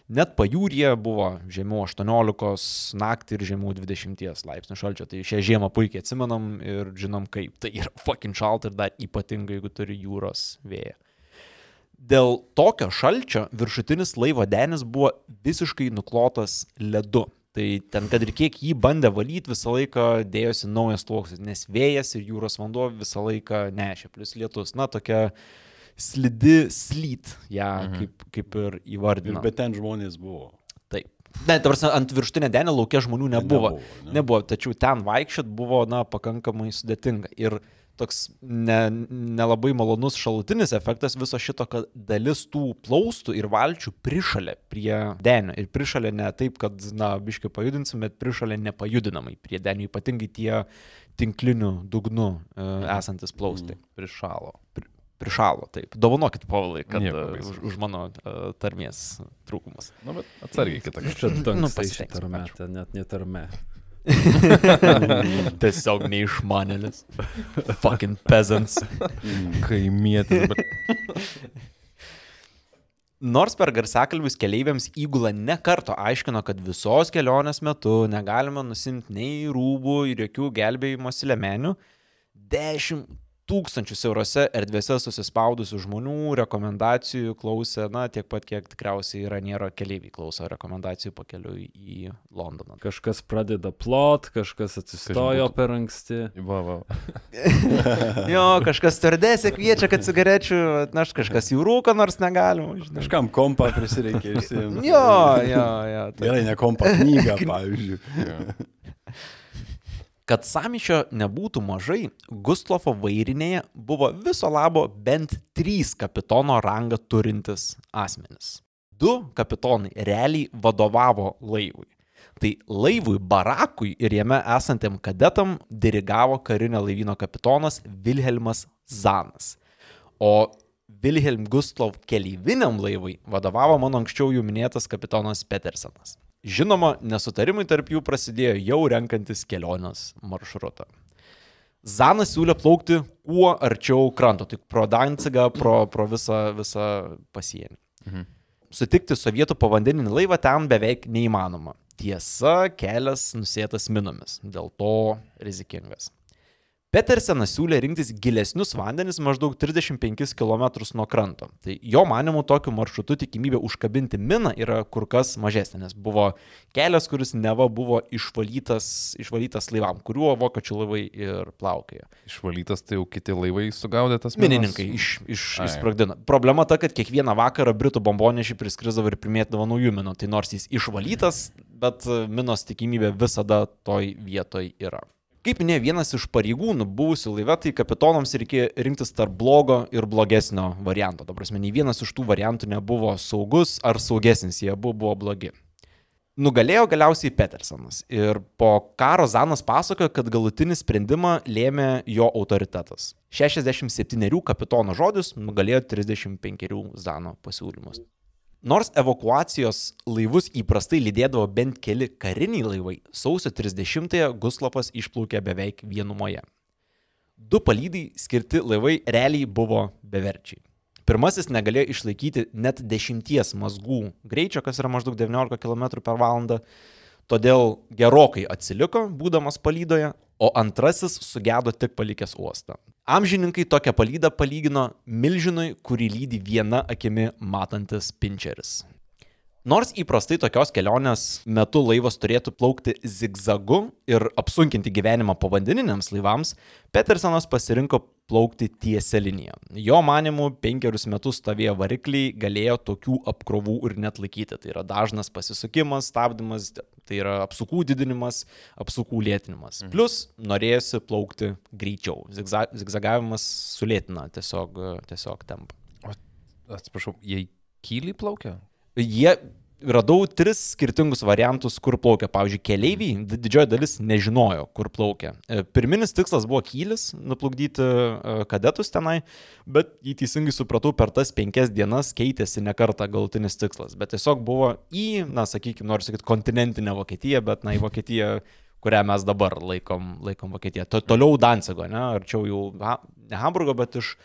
Net pajūryje buvo žemiau 18 naktį ir žemiau 20 laipsnių šalčio. Tai šią žiemą puikiai atsimenam ir žinom kaip. Tai yra fucking šalta ir dar ypatingai, jeigu turi jūros vėją. Dėl tokio šalčio viršutinis laivo denis buvo visiškai nuklotas ledu. Tai ten, kad ir kiek jį bandė valyti, visą laiką dėjosi naujas sluoksnis, nes vėjas ir jūros vanduo visą laiką nešė, plus lietus. Na, tokia slidi slyt, ją mhm. kaip, kaip ir įvardino. Bet ten žmonės buvo. Taip. Ne, dabar ant viršutinė denė laukia žmonių nebuvo. Nebuvo, ne? Nebuvo, tačiau ten vaikščiot buvo, na, pakankamai sudėtinga. Ir toks nelabai ne nelabai malonus šalutinis efektas viso šito, kad dalis tų plaustų ir valčių prišalė prie denio. Ir prišalė ne taip, kad, na, biškai pajudinsim, bet prišalė nepajudinamai prie denio, ypatingai tie tinklinių dugnų e, esantis plaustai. Prišalo. Pri, prišalo, taip. Dovanokit, Paulai, kad baisaus. už, už mano uh, tarmės trūkumus. Na, Nu, bet atsargiai kitą kartą. Nu, ten net netarme. Tiesiog neišmanėlis. Fucking peasants. Kaimietis, bet Nors per garsiakalbius keleiviams įgula ne karto aiškino, kad visos kelionės metu negalima nusimti nei rūbų ir jokių gelbėjimosi lemenių, 10 tūkstančius eurose erdvėse susispaudusių žmonių rekomendacijų klausė, na, tiek pat, kiek tikriausiai Iraniero keleiviai klauso rekomendacijų pakeliui į Londoną. Kažkas pradeda plot, kažkas atsistojo būtų- per anksti. Va, va. Jo, kažkas turdėsi kviečia, kad cigarečių atneš, kažkas jų rūko, nors negalima, žinai. Kažkam kompą prisireikė išsiimti. Jo, jo, jo. tai- Gerai, ne kompą, knygą, pavyzdžiui. Kad samišio nebūtų mažai, Gustlovo vairinėje buvo viso labo bent trys kapitono rangą turintis asmenys. Du kapitonai realiai vadovavo laivui. Tai laivui Barakui ir jame esantiem kadetam dirigavo karinio laivyno kapitonas Vilhelmas Zanas. O Wilhelm Gustlow keleiviniam laivui vadovavo mano anksčiau jau minėtas kapitonas Petersenas. Žinoma, nesutarimai tarp jų prasidėjo jau renkantis kelionės maršrutą. Zanas siūlė plaukti kuo arčiau kranto, tik pro Dancigą, pro, pro visą, visą pasienį. Mhm. Sutikti sovietų povandeninį laivą ten beveik neįmanoma. Tiesa, kelias nusėtas minomis, dėl to rizikingas. Petersenas siūlė rinktis gilesnius vandenis maždaug 35 km nuo kranto. Tai jo manimu tokiu maršrutu tikimybė užkabinti miną yra kur kas mažesnė, nes buvo kelias, kuris neva buvo išvalytas, išvalytas laivam, kuriuo vokiečių laivai ir plaukėjo. Išvalytas, tai jau kiti laivai sugaudė tas minas? Minininkai iš, iš, Ai. išsprogdino. Problema ta, kad kiekvieną vakarą Britų bombonešiai priskrisdavo ir primėtdavo naujų minų. Tai nors jis išvalytas, bet minos tikimybė visada toj vietoj yra. Kaip minėjo vienas iš pareigūnų buvusių laive, tai kapitonams reikėjo rinktis tarp blogo ir blogesnio varianto. Ta prasme, nei vienas iš tų variantų nebuvo saugus ar saugesnis, jie abu buvo blogi. Nugalėjo galiausiai Petersonas ir po karo Zanas pasakojo, kad galutinį sprendimą lėmė jo autoritetas. 67 kapitono žodis nugalėjo 35 Zano pasiūlymus. Nors evakuacijos laivus įprastai lydėdavo bent keli kariniai laivai, sausio 30-ąją Guslavas išplaukė beveik vienumoje. Du palydai skirti laivai realiai buvo beverčiai. Pirmasis negalėjo išlaikyti net 10 mazgų greičio, kas yra maždaug 19 km per valandą, todėl gerokai atsiliko, būdamas palydoje, o antrasis sugedo tik palikęs uostą. Amžininkai tokią palydą palygino milžinui, kurį lydi viena akimi matantis pinčeris. Nors įprastai tokios kelionės metu laivas turėtų plaukti zigzagu ir apsunkinti gyvenimą povandeniniams laivams, Petersonas pasirinko plaukti tiesia linija. Jo manimu, penkerius metus stovėję varikliai galėjo tokių apkrovų ir net laikyti. Tai yra dažnas pasisukimas, stabdymas, tai yra apsukų didinimas, apsukų lėtinimas. Plus norėjosi plaukti greičiau. Zigza zigzagavimas sulėtina tiesiog, tiesiog tempą. Atsiprašau, jie kyliai plaukia? Jie radau tris skirtingus variantus, kur plaukia. Pavyzdžiui, keleiviai, di- didžioji dalis nežinojo, kur plaukia. E, Pirminis tikslas buvo kylis, nuplukdyti e, kadetus tenai, bet jį teisingai supratau, per tas penkias dienas keitėsi ne kartą galutinis tikslas. Bet tiesiog buvo į, na, sakykime, noriu sakyti, kontinentinę Vokietiją, bet, na, į Vokietiją kurią mes dabar laikom, laikom Vokietiją. To, toliau Dancigo, ne, arčiau jau ne Hamburgo, bet iš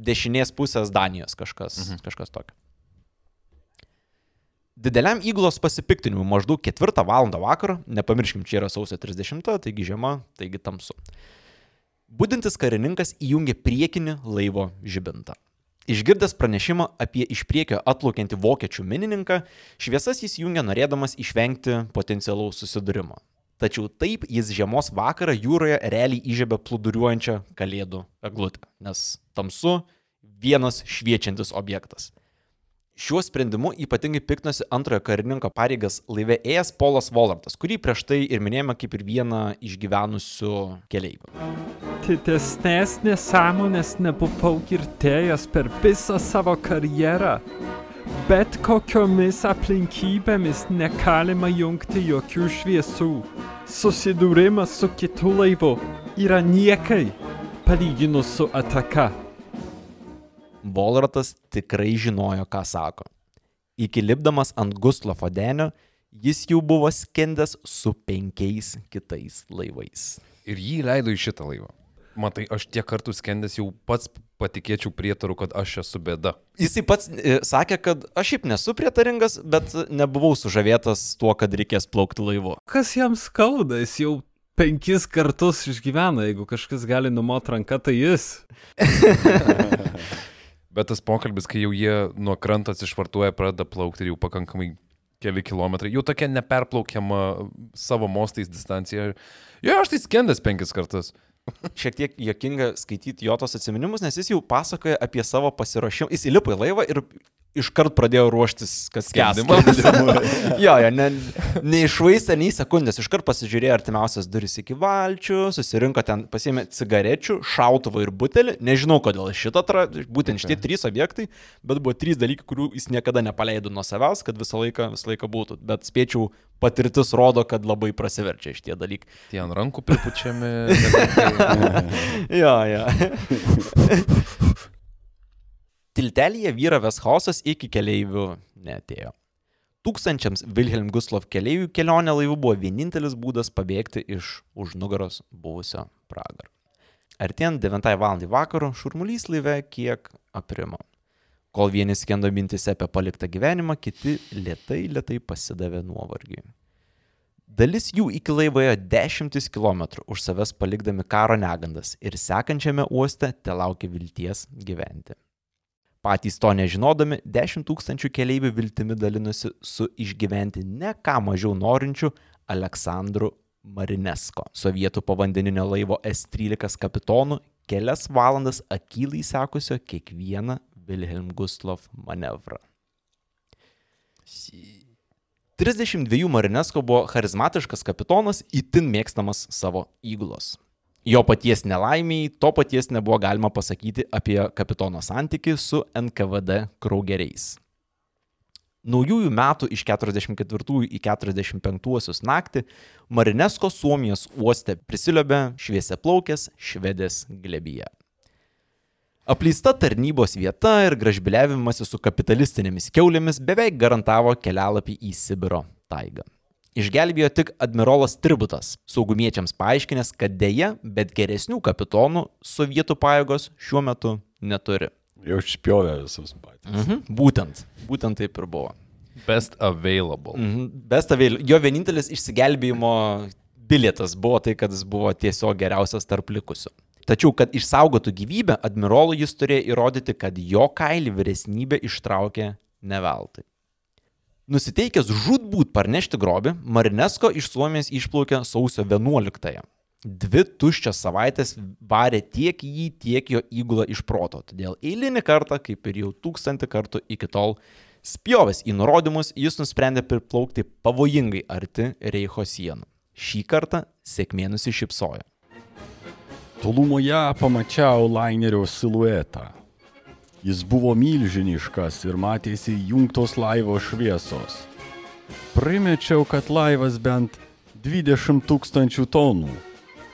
dešinės pusės Danijos kažkas, mhm. kažkas tokio. Dideliam įgulos pasipiktinimui maždaug 4 val. vakaro, nepamirškim, čia yra sausio 30, taigi žiema, taigi tamsu. Būdintis karininkas įjungė priekinį laivo žibintą. Išgirdęs pranešimą apie iš priekio atplaukiantį vokiečių minininką, šviesas jis jungia norėdamas išvengti potencialaus susidūrimo. Tačiau taip jis žiemos vakarą jūroje realiai įžiebė plūduriuojančią kalėdų eglutę, nes tamsu vienas šviečiantis objektas. Šiuo sprendimu ypatingai piktinosi antrojo karininko pareigas laive ėjęs Polas Volartas, kurį prieš tai ir minėjome kaip ir vieną išgyvenusių keleivių. Didesnės nesąmonės nebuvau girdėjęs per visą savo karjerą. Bet kokiomis aplinkybėmis negalima jungti jokių šviesų. Susidūrimas su kitu laivu yra niekai, palyginus su ataka. Volratas tikrai žinojo, ką sako. Iki lipdamas ant Guslofo denio, jis jau buvo skendęs su penkiais kitais laivais. Ir jį leido į šitą laivą. Matai, aš tiek kartų skendęs jau pats patikėčiau prietaru, kad aš esu bėda. Jisai pats e, sakė, kad aš šiaip nesu prietaringas, bet nebuvau sužavėtas tuo, kad reikės plaukti laivu. Kas jam skauda, jis jau penkis kartus išgyvena, jeigu kažkas gali numot ranką, tai jis. Bet tas pokalbis, kai jau jie nuo kranto atsišvartuoja, pradeda plaukti ir jau pakankamai keli kilometrai, jau tokia neperplaukiama savo mostais distancija. Jo, aš tai skendęs penkis kartus. Šiek tiek jokinga skaityti jo tos atsiminimus, nes jis jau pasakoja apie savo pasiruošimą. Jis įlipo į laivą ir iškart pradėjo ruoštis, kas skęstų. jo, jo, ne, neišvaistė nei sekundės, iškart pasižiūrėjo artimiausias duris iki valčių, susirinko ten, pasiėmė cigarečių, šautuvą ir butelį. Nežinau, kodėl šitą, tra... būtent šitie trys objektai, bet buvo trys dalykai, kurių jis niekada nepaleido nuo savęs, kad visą laiką, visą laiką būtų. Bet spėčiau, patirtis rodo, kad labai prasiverčia šitie dalykai. Tie ant rankų pripučiami. Jo, jo. Tiltelėje vyravęs chaosas iki keleivių netėjo. Tūkstančiams Wilhelm Guslov keleivių kelionė laivu buvo vienintelis būdas pabėgti iš už nugaros buvusio pragaro. Artėjant 9 val. vakaro šurmulys laive kiek aprimo. Kol vieni skendo mintise apie paliktą gyvenimą, kiti lietai, lietai pasidavė nuovargiui. Dalis jų iki laivo ėjo dešimtis kilometrų už savęs palikdami karo negandas ir sekančiame uoste te laukia vilties gyventi. Patys to nežinodami, 10 tūkstančių keleivių viltimi dalinosi su išgyventi ne ką mažiau norinčiu Aleksandru Marinesko, sovietų povandeninio laivo S-13 kapitonu, kelias valandas akylai sekusio kiekvieną Wilhelm Guslov manevrą. 32 Marinesko buvo charizmatiškas kapitonas, itin mėgstamas savo įgulos. Jo paties nelaimiai, to paties nebuvo galima pasakyti apie kapitono santyki su NKVD kraugeriais. Naujųjų metų iš 44 į 45 naktį Marinesko Suomijos uoste prisiliobė šviesiaplaukės švedės glebyje. Apleista tarnybos vieta ir gražbiliavimas su kapitalistinėmis keulėmis beveik garantavo kelialapį į Sibiro taigą. Išgelbėjo tik admirolas Tributas, saugumiečiams paaiškinęs, kad dėja, bet geresnių kapitonų sovietų pajėgos šiuo metu neturi. Jau išpjovė visus patys. Mhm. Būtent, būtent taip ir buvo. Best available. Mhm. Best avail. Jo vienintelis išsigelbėjimo bilietas buvo tai, kad jis buvo tiesiog geriausias tarp likusių. Tačiau, kad išsaugotų gyvybę, admirolui jis turėjo įrodyti, kad jo kailį vyresnybė ištraukė neveltui. Nusiteikęs žudbūt parnešti grobį, Marinesko iš Suomijos išplaukė sausio 11-ąją. Dvi tuščias savaitės varė tiek jį, tiek jo įgulą iš proto. Todėl eilinį kartą, kaip ir jau tūkstantį kartų iki tol, spjovęs į nurodymus, jis nusprendė priplaukti pavojingai arti Reicho sienų. Šį kartą sėkmė nusišypsojo. Tolumoje pamačiau lainerio siluetą. Jis buvo milžiniškas ir matėsi jungtos laivo šviesos. Primečiau, kad laivas bent 20 tūkstančių tonų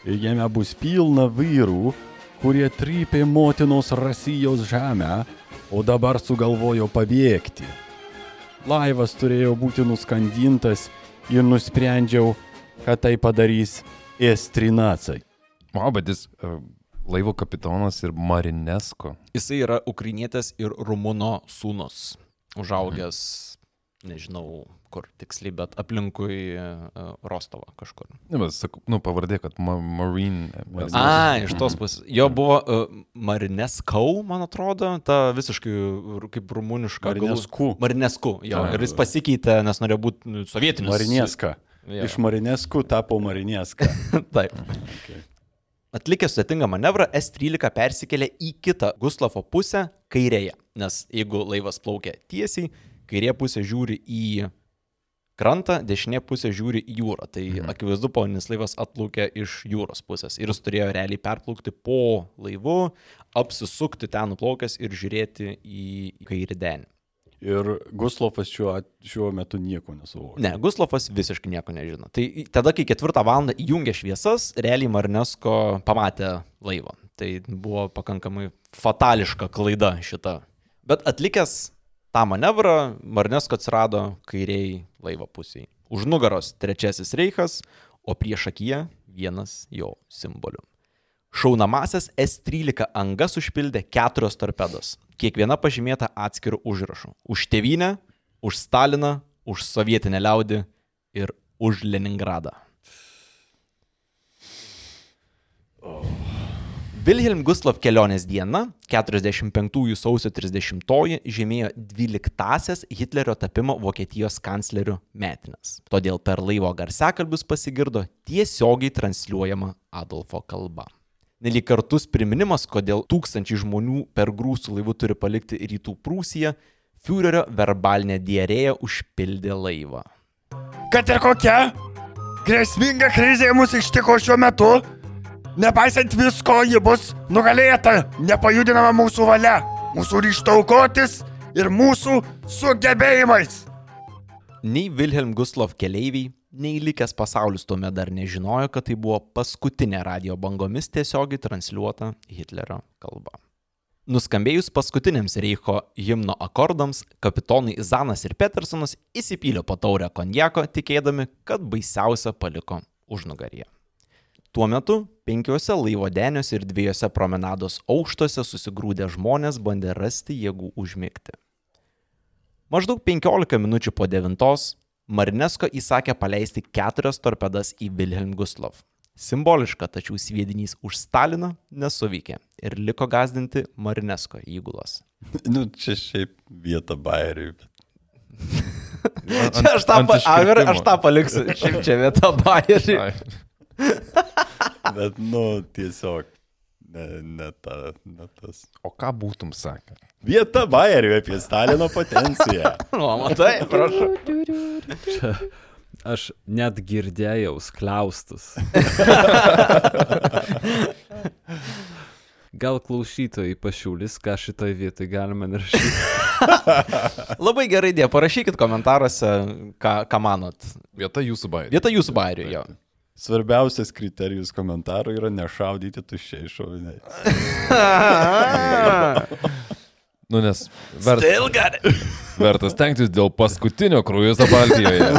ir jame bus pilna vyrų, kurie trypė motinos Rasijos žemę, o dabar sugalvojo pabėgti. Laivas turėjo būti nuskandintas ir nusprendžiau, kad tai padarys S-13. O, bet jis uh, laivo kapitonas ir Marinesko. Jisai yra ukrainietės ir rumuno sūnus, užaugęs, nežinau, kur tiksliai, bet aplinkui uh, Rostovą kažkur. Ne, bet, sakau, nu, pavardė, kad ma Marine. Mes, A, iš tos pusės. Jo buvo uh, Marineskau, man atrodo, ta visiškai kaip rumuniška. galų- Marinescu. Marinescu, jo. A. Ir jis pasikeitė, nes norėjo būti nu, sovietinis. Marinieska. Jo. Iš Marinesku tapo Marinieska. Taip. Atlikęs sudėtingą manevrą, S-13 persikėlė į kitą Guslavo pusę kairėje, nes jeigu laivas plaukia tiesiai, kairė pusė žiūri į krantą, dešinė pusė žiūri į jūrą. Tai mhm. akivaizdu, poninis laivas atplaukė iš jūros pusės ir jis turėjo realiai perplaukti po laivu, apsisukti ten nuplaukęs ir žiūrėti į kairį denį. Ir Guslovas šiuo, šiuo metu nieko nesuvokia. Ne, Guslovas visiškai nieko nežino. Tai tada, kai ketvirtą valandą įjungė šviesas, realiai Marnesko pamatė laivą. Tai buvo pakankamai fatališka klaida šita. Bet atlikęs tą manevrą, Marnesko atsirado kairiai laivo pusiai. Už nugaros trečiasis reichas, o prieš akiją vienas jo simbolių. Šaunamasias S-13 angas užpildė keturios torpedos, kiekviena pažymėta atskirų užrašų. Už tėvynę, už Staliną, už sovietinę liaudį ir už Leningradą. Wilhelm Guslav kelionės diena, 45 sausio 30 žymėjo 12-asias Hitlerio tapimo Vokietijos kancleriu metinės. Todėl per laivo garsiakalbius pasigirdo tiesiogiai transliuojama Adolfo kalba. Nelik kartus priminimas, kodėl tūkstančiai žmonių per grūsų laivų turi palikti rytų Prūsiją, Führerio verbalinė diarėja užpildė laivą. Kad ir kokia grėsminga krizė mus ištiko šiuo metu, nepaisant visko, ji bus nugalėta, nepajudinama mūsų valia, mūsų ryšto aukotis ir mūsų sugebėjimais. Nei Wilhelm Guslav keleiviai, nei likęs pasaulis tuomet dar nežinojo, kad tai buvo paskutinė radio bangomis tiesiogiai transliuota Hitlerio kalba. Nuskambėjus paskutiniams Reicho himno akordams, kapitonai Zanas ir Petersonas įsipylė po taurę konjako, tikėdami, kad baisiausia paliko užnugaryje. Tuo metu penkiuose laivo deniuose ir dviejose promenados aukštuose susigrūdę žmonės bandė rasti jėgų užmigti. Maždaug 15 minučių po 9 Marinesko įsakė paleisti keturias torpedas į Wilhelm Guslav. Simboliška, tačiau sviedinys už Staliną nesuveikė ir liko gazdinti Marinesko įgulas. Nu, čia šiaip vieta bairiui. Čia aš tą, pa, Agar, aš tą paliksiu. Šiaip čia vieta Bayerį. Bet, nu, tiesiog. Ne, ne, ta, ne tas. O ką būtum sakę? Vieta bairiui apie Stalino potenciją. O, matai, prašau. Čia aš net girdėjau skliaustus. Gal klausytojai pasiūlys, ką šitoj vietoj galima rašyti. Labai gerai idėja, parašykit komentaruose, ką, ką manot. Vieta jūsų bairė. Vieta jūsų Bayeriui, jo. Svarbiausias kriterijus komentarų yra nešaudyti tuščiai šoviniai. Nu, nes vert, vertas tenktis dėl paskutinio kruizo Baltijoje.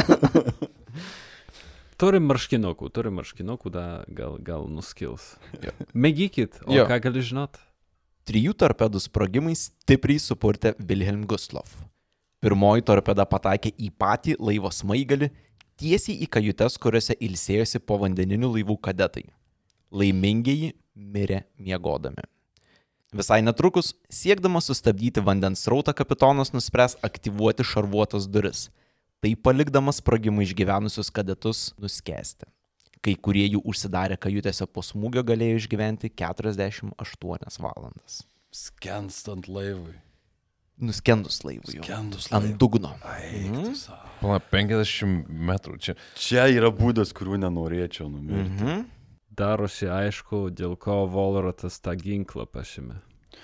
Turim marškinukų, turim marškinukų, da, gal, gal nuskils. Jo. Mėgykit, o Jo. ką gali žinot? Trijų torpedų sprogimai stipriai supurtė Wilhelm Guslav. Pirmoji torpeda pataikė į patį laivo smaigalį, tiesiai į kajutes, kuriuose ilsėjosi po vandeninių laivų kadetai. Laimingieji mirė miegodami. Visai netrukus, siekdamas sustabdyti vandens srautą, kapitonas nuspręs aktyvuoti šarvuotas duris, tai palikdamas sprogimų išgyvenusius kadetus nuskesti. Kai kurie jų užsidarę kajutėse po smūgio galėjo išgyventi 48 valandas. Skenstant laivui. Nuskendus laivui. jau. Skendus Ant laivui. dugno. Savo. Pala, 50 metrų čia. Čia yra būdas, kuriuo nenorėčiau numirti. Mhm. Darosi aišku, dėl ko Volrotas tą ginklą pašymė.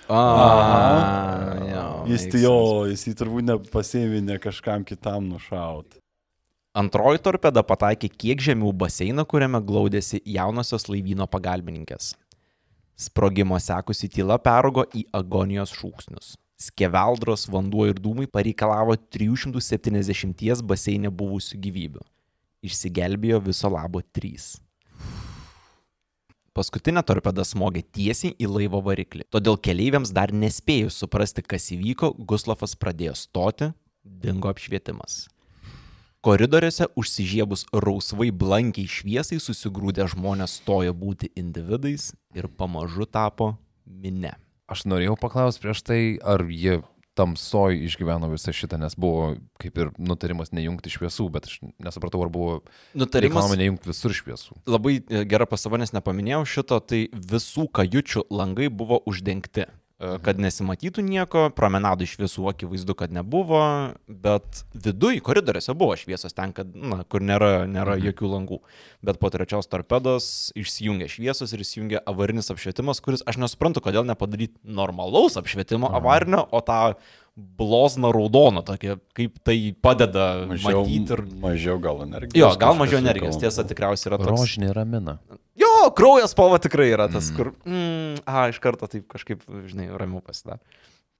A, Jis tai jo, jis jį turbūt nepasėvinė kažkam kitam nušaut. Antroji torpeda pataikė kiek žemiau baseiną, kuriame glaudėsi jaunosios laivyno pagalbininkės. Sprogimo sekusi tyla peraugo į agonijos šūksnius. Skeveldros, vanduo ir dūmai pareikalavo 370 baseinė buvusių gyvybių. Išsigelbėjo viso labo 3. Paskutinė torpeda smogė tiesiai į laivo variklį. Todėl keleiviams dar nespėjus suprasti, kas įvyko, Guslavas pradėjo stoti, dingo apšvietimas. Koridoriuose užsižiebus rausvai blankiai šviesai susigrūdę žmonės stojo būti individais ir pamažu tapo minė. Aš norėjau paklausti prieš tai, ar jie tamsoj išgyveno visą šitą, nes buvo kaip ir nutarimas nejungti šviesų, bet aš nesupratau, ar buvo Nutarimas nejungti visur šviesų. labai e, gera pasaba, nes nepaminėjau šito, tai visų kajučių langai buvo uždengti. Kad nesimatytų nieko, promenadų iš visų akivaizdu, kad nebuvo, bet viduj koridoriuose buvo šviesos ten, kad, na, kur nėra, nėra jokių langų. Bet po trečios torpedos išsijungia šviesos ir išsijungia avarinis apšvietimas, kuris aš nesuprantu, kodėl nepadaryti normalaus apšvietimo avarinio, o tą blozną raudoną, tokia, kaip tai padeda Mažiau, matyti ir... mažiau gal energijos. Jo, gal mažiau energijos, tiesa, tikriausiai yra toks. Rožinė ramina. Jo, kraujas spalva tikrai yra tas, mm. kur, mm, a, iš karto taip kažkaip, žinai, ramiau pasidaro.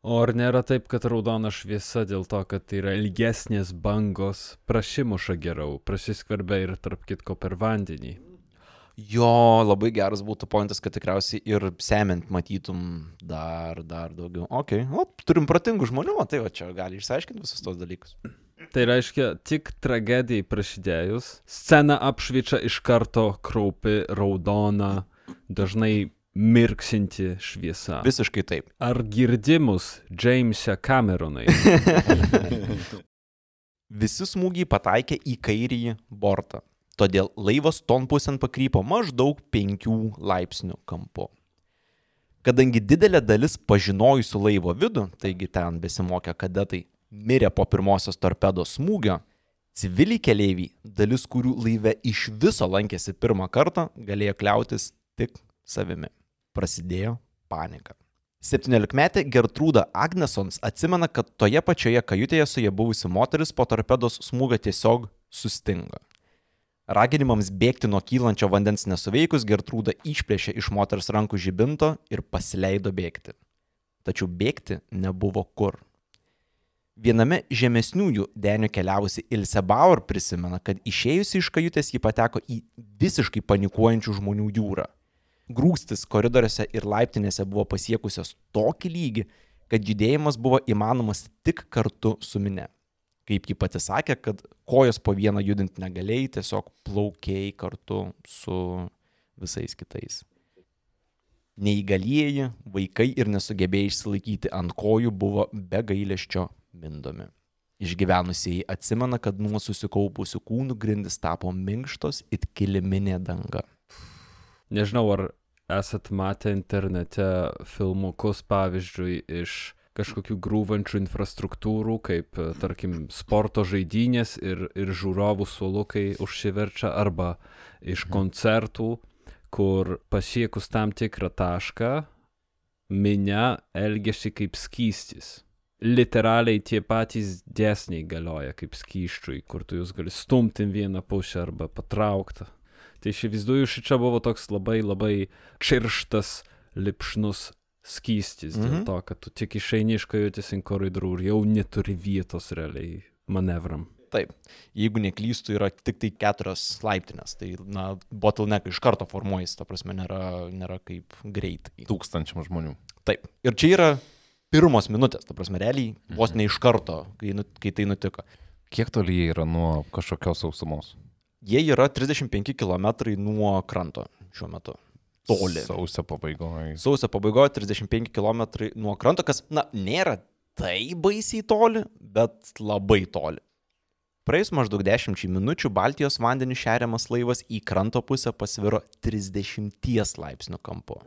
O ar nėra taip, kad raudona šviesa dėl to, kad tai yra ilgesnės bangos, prašimuša geriau, prasiskverbia ir tarp kitko per vandenį? Jo, labai geras būtų pointas, kad tikriausiai ir semiant matytum dar, dar daugiau. Ok, o, turim protingų žmonių, o tai va čia gali išsiaiškinti visus tos dalykus. Tai reiškia, tik tragedijai prasidėjus, scena apšviečia iš karto kraupi, raudona, dažnai mirksinti šviesa. Visiškai taip. Ar girdimus James'e Cameronai? Visi smūgiai pataikė į kairįjį bortą. Todėl laivas ton pusėn pakrypo maždaug 5 laipsnių kampu. Kadangi didelė dalis pažinojusių laivo vidų, taigi ten besimokę kadetai, mirė po pirmosios torpedos smūgio, civiliai keleiviai, dalis kurių laive iš viso lankėsi pirmą kartą, galėjo kliautis tik savimi. Prasidėjo panika. 17-metė Gertrūda Agnesons atsimena, kad toje pačioje kajutėje su jie buvusi moteris po torpedos smūgio tiesiog sustingo. Raginimams bėgti nuo kylančio vandens nesuveikus, Gertrūda išplėšė iš moters rankų žibinto ir pasileido bėgti. Tačiau bėgti nebuvo kur. Viename žemesniųjų denių keliavusi Ilse Bauer prisimena, kad išėjusi iš kajutės ji pateko į visiškai panikuojančių žmonių jūrą. Grūstis koridoriuose ir laiptinėse buvo pasiekusios tokį lygį, kad judėjimas buvo įmanomas tik kartu su mine. Kaip ji pati sakė, kad kojos po vieną judinti negalėjai, tiesiog plaukiai kartu su visais kitais. Neįgalieji, vaikai ir nesugebėję išsilaikyti ant kojų buvo be gailesčio mindomi. Išgyvenusieji atsimena, kad nuo susikaupusių kūnų grindis tapo minkštos it kiliminė danga. Nežinau, ar esat matę internete filmukus, pavyzdžiui, iš kažkokių grūvančių infrastruktūrų, kaip, e, tarkim, sporto žaidynės ir, ir žiūrovų suolukai užsiverčia, arba iš koncertų, kur pasiekus tam tikrą tašką, minia elgesi kaip skystis. Literaliai tie patys dėsniai galioja kaip skyščiui, kur tu jūs gali stumti vieną pusę arba patraukti. Tai iš įsivaizduoju, šičia buvo toks labai labai čirštas, lipšnus skystis, mhm. dėl Mhm. to, kad tu tik išeini iš kajutės į koridorių ir jau neturi vietos realiai manevram. Taip, jeigu neklystų, yra tik tai keturios laiptinės, tai, na, bottleneck iš karto formuojasi, ta prasme, nėra, nėra kaip greitai. Tūkstančiam žmonių. Taip, ir čia yra pirmos minutės, ta prasme, realiai vos ne iš karto, kai, nu- kai tai nutiko. Kiek toli jie yra nuo kažkokios sausumos? Jie yra 35 km nuo kranto šiuo metu. Toli. Sausio pabaigoje. Sausio pabaigoje 35 km nuo kranto, kas, na, nėra tai baisiai toli, bet labai toli. Praėjus maždaug 10 minučių Baltijos vandeniu šeriamas laivas į kranto pusę pasviro 30 laipsnių kampu.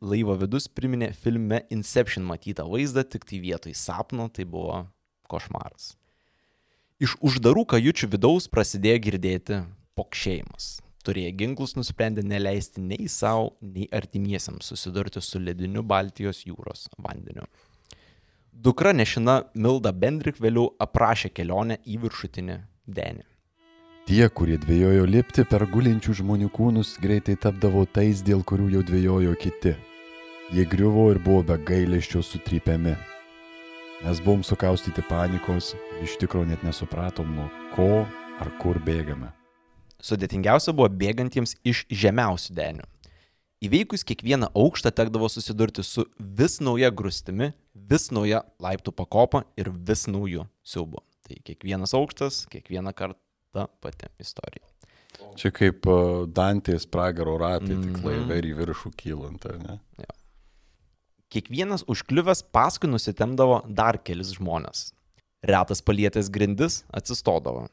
Laivo vidus priminė filme Inception matytą vaizdą, tik tai vietoj sapno tai buvo košmaras. Iš uždarų kajučių vidaus prasidėjo girdėti pokšėjimas. Turėję ginklus nusprendė neleisti nei savo, nei artimiesiams susidurti su lediniu Baltijos jūros vandeniu. Dukra nešina Milda Bendrik vėliau aprašė kelionę į viršutinį denį. Tie, kurie dvėjojo lipti per gulinčių žmonių kūnus, greitai tapdavo tais, dėl kurių jau dvėjojo kiti. Jie griuvo ir buvo be gailesčio sutrypiami. Mes buvom sukaustyti panikos ir iš tikrųjų net nesupratom, nuo ko ar kur bėgame. Sudėtingiausia buvo bėgantiems iš žemiausių denių. Įveikus kiekvieną aukštą tekdavo susidurti su vis nauja grūstimi, vis nauja laiptų pakopa ir vis naujų siaubu. Tai kiekvienas aukštas, kiekvieną kartą pati istorija. Čia kaip uh, Dantės pragaro ratai, tik Mhm. laivai ir į viršų kylant, ar ne? Kiekvienas užkliuvęs paskui nusitemdavo dar kelis žmonės. Retas palietęs grindis atsistodavo.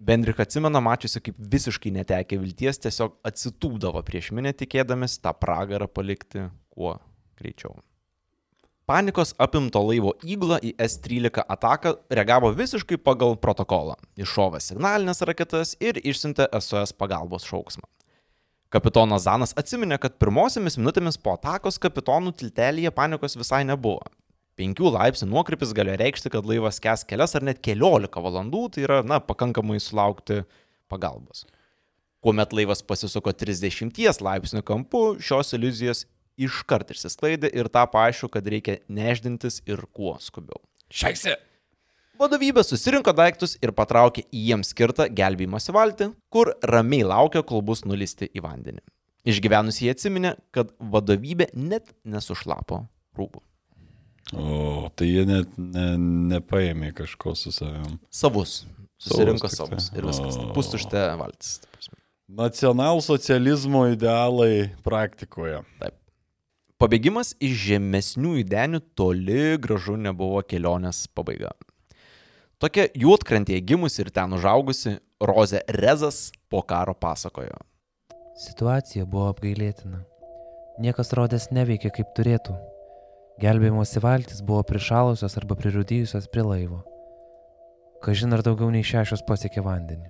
Bendrik atsimena mačiusi, kaip visiškai netekę vilties tiesiog atsitūdavo prieš minę tikėdamis tą pragarą palikti kuo greičiau. Panikos apimto laivo įgula į S-13 ataką reagavo visiškai pagal protokolą. Iššovė signalinės raketas ir išsiuntė SOS pagalbos šauksmą. Kapitonas Zanas atsiminė, kad pirmosiomis minutėmis po atakos kapitonų tiltelėje panikos visai nebuvo. Penkių laipsnių nuokrypis gali reikšti, kad laivas kes kelias ar net keliolika valandų, tai yra, na, pakankamai sulaukti pagalbos. Kuomet laivas pasisuko 30 laipsnių kampu, šios iliuzijos iškart išsisklaidė ir tapo aišku, kad reikia neždintis ir kuo skubiau. Šaisi. Vadovybė susirinko daiktus ir patraukė į jiems skirtą gelbėjimosi valtį, kur ramiai laukia, kol bus nulisti į vandenį. Išgyvenusiai atsiminė, kad vadovybė net nesušlapo rūbų. O, tai jie net ne, nepaėmė kažko su savim. Savus. Susirinko Savus savus ir viskas. Pustuštė valtis. Nacionalsocializmo idealai praktikoje. Pabėgimas iš žemesnių įdenių toli gražu nebuvo kelionės pabaiga. Tokia juotkrantėje gimusi ir ten užaugusi Rozė Rezas po karo pasakojo. Situacija buvo apgailėtina. Niekas rodės neveikė kaip turėtų. Gelbėjimosi valtis buvo prišalusios arba prirūdyjusios prie laivo. Kažin ar daugiau nei šešios pasiekė vandenį.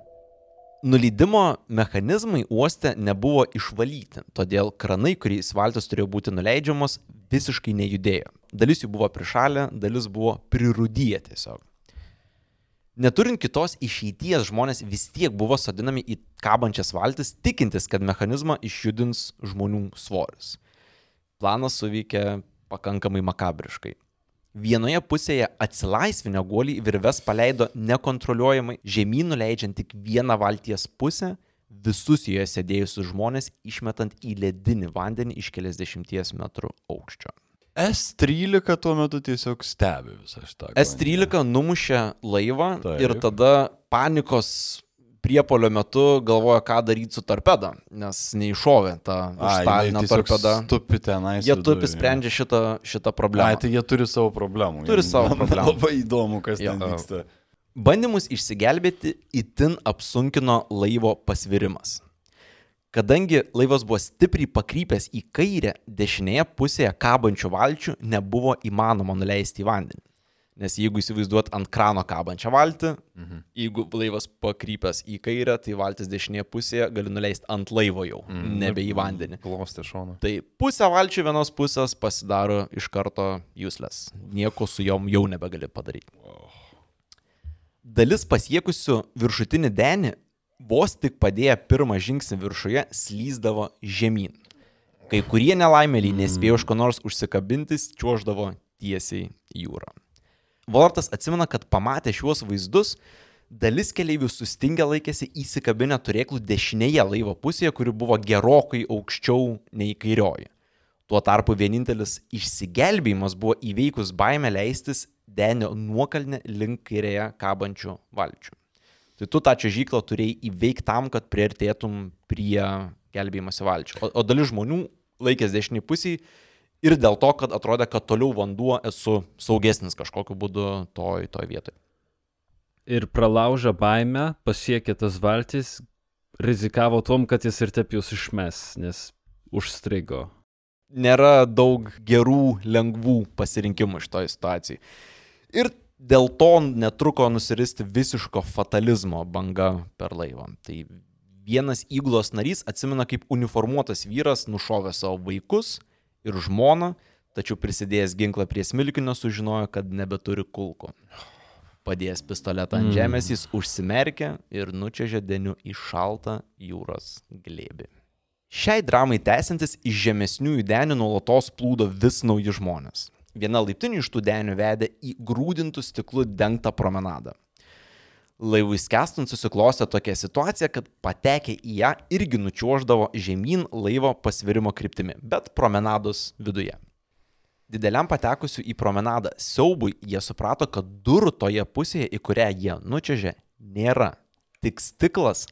Nuleidimo mechanizmai uoste nebuvo išvalyti, todėl kranai, kuriais valtis turėjo būti nuleidžiamos, visiškai nejudėjo. Dalis jų buvo prišalę, dalis buvo prirūdyję tiesiog. Neturint kitos išeities, žmonės vis tiek buvo sodinami į kabančias valtis, tikintis, kad mechanizmą išjudins žmonių svoris. Planas suveikė pakankamai makabriškai. Vienoje pusėje atsilaisvinę guolį virves paleido nekontroliuojamai žemyn nuleidžiant tik vieną valties pusę, visus joje sėdėjusius žmonės išmetant į ledinį vandenį iš keliasdešimties metrų aukščio. S13 tuo metu tiesiog stebi visą šitą. S13 numušė laivą Taip. ir tada panikos priepolio metu galvoja, ką daryti su torpeda, nes neiššovė tą Stalino torpedą. Tupi tenais. Jie tupi sprendžia šitą, šitą problemą. tai jie turi savo problemų. Turi Jiem savo problemų. Labai įdomu, kas Jo. ten vyksta. Bandymus išsigelbėti itin apsunkino laivo pasvirimas. Kadangi laivas buvo stipriai pakrypęs į kairę, dešinėje pusėje kabančių valčių nebuvo įmanoma nuleisti į vandenį. Nes jeigu įsivaizduot ant krano kabančią valtį, mhm. jeigu laivas pakrypęs į kairę, tai valtis dešinėje pusėje gali nuleisti ant laivo jau, mhm. nebe į vandenį. Glostė šoną. Tai pusę valčių vienos pusės pasidaro iš karto useless. Nieko su jom jau nebegali padaryti. Dalis pasiekusių viršutinį denį vos tik padėję pirmą žingsnį viršuje slyzdavo žemyn. Kai kurie nelaimėliai nespėjo iš ko nors užsikabintis, čiuoždavo tiesiai į jūrą. Volartas atsimena, kad pamatę šiuos vaizdus, dalis keleivių sustingę laikėsi įsikabinę turėklų dešinėje laivo pusėje, kuri buvo gerokai aukščiau nei kairioji. Tuo tarpu vienintelis išsigelbėjimas buvo įveikus baimę leistis denio nuokalnę link kairėje kabančių valčių. Tai tu tą čiažyklą turėjai įveikti tam, kad priartėtum prie gelbėjimosi valčių. O, o dalis žmonių laikės dešiniai pusiai ir dėl to, kad atrodė, kad toliau vanduo esu saugesnis kažkokiu būdu toj, toj vietoje. Ir pralaužę baimę, pasiekė tas valtis, rizikavo tom, kad jis ir taip jūs išmes, nes užstrigo. Nėra daug gerų, lengvų pasirinkimų iš toj situacijai. Ir dėl to netruko nusiristi visiško fatalizmo banga per laivą. Tai vienas įglos narys atsimena, kaip uniformuotas vyras nušovė savo vaikus ir žmoną, tačiau prisidėjęs ginklą prie smilkinio sužinojo, kad nebeturi kulko. Padėjęs pistoletą ant žemės, jis užsimerkė ir nučiažė deniu į šaltą jūros glėbį. Šiai dramai tęsiantis iš žemesnių įdenių nuolatos plūdo vis nauji žmonės. Viena laiptinių iš tų denių vedė į grūdintų stiklų dengtą promenadą. Laivui skestant susiklostė tokia situacija, kad patekę į ją irgi nučiuoždavo žemyn laivo pasvirimo kryptimi, bet promenados viduje. Dideliam patekusiu į promenadą siaubui jie suprato, kad durų toje pusėje, į kurią jie nučiažė, nėra. Tik stiklas,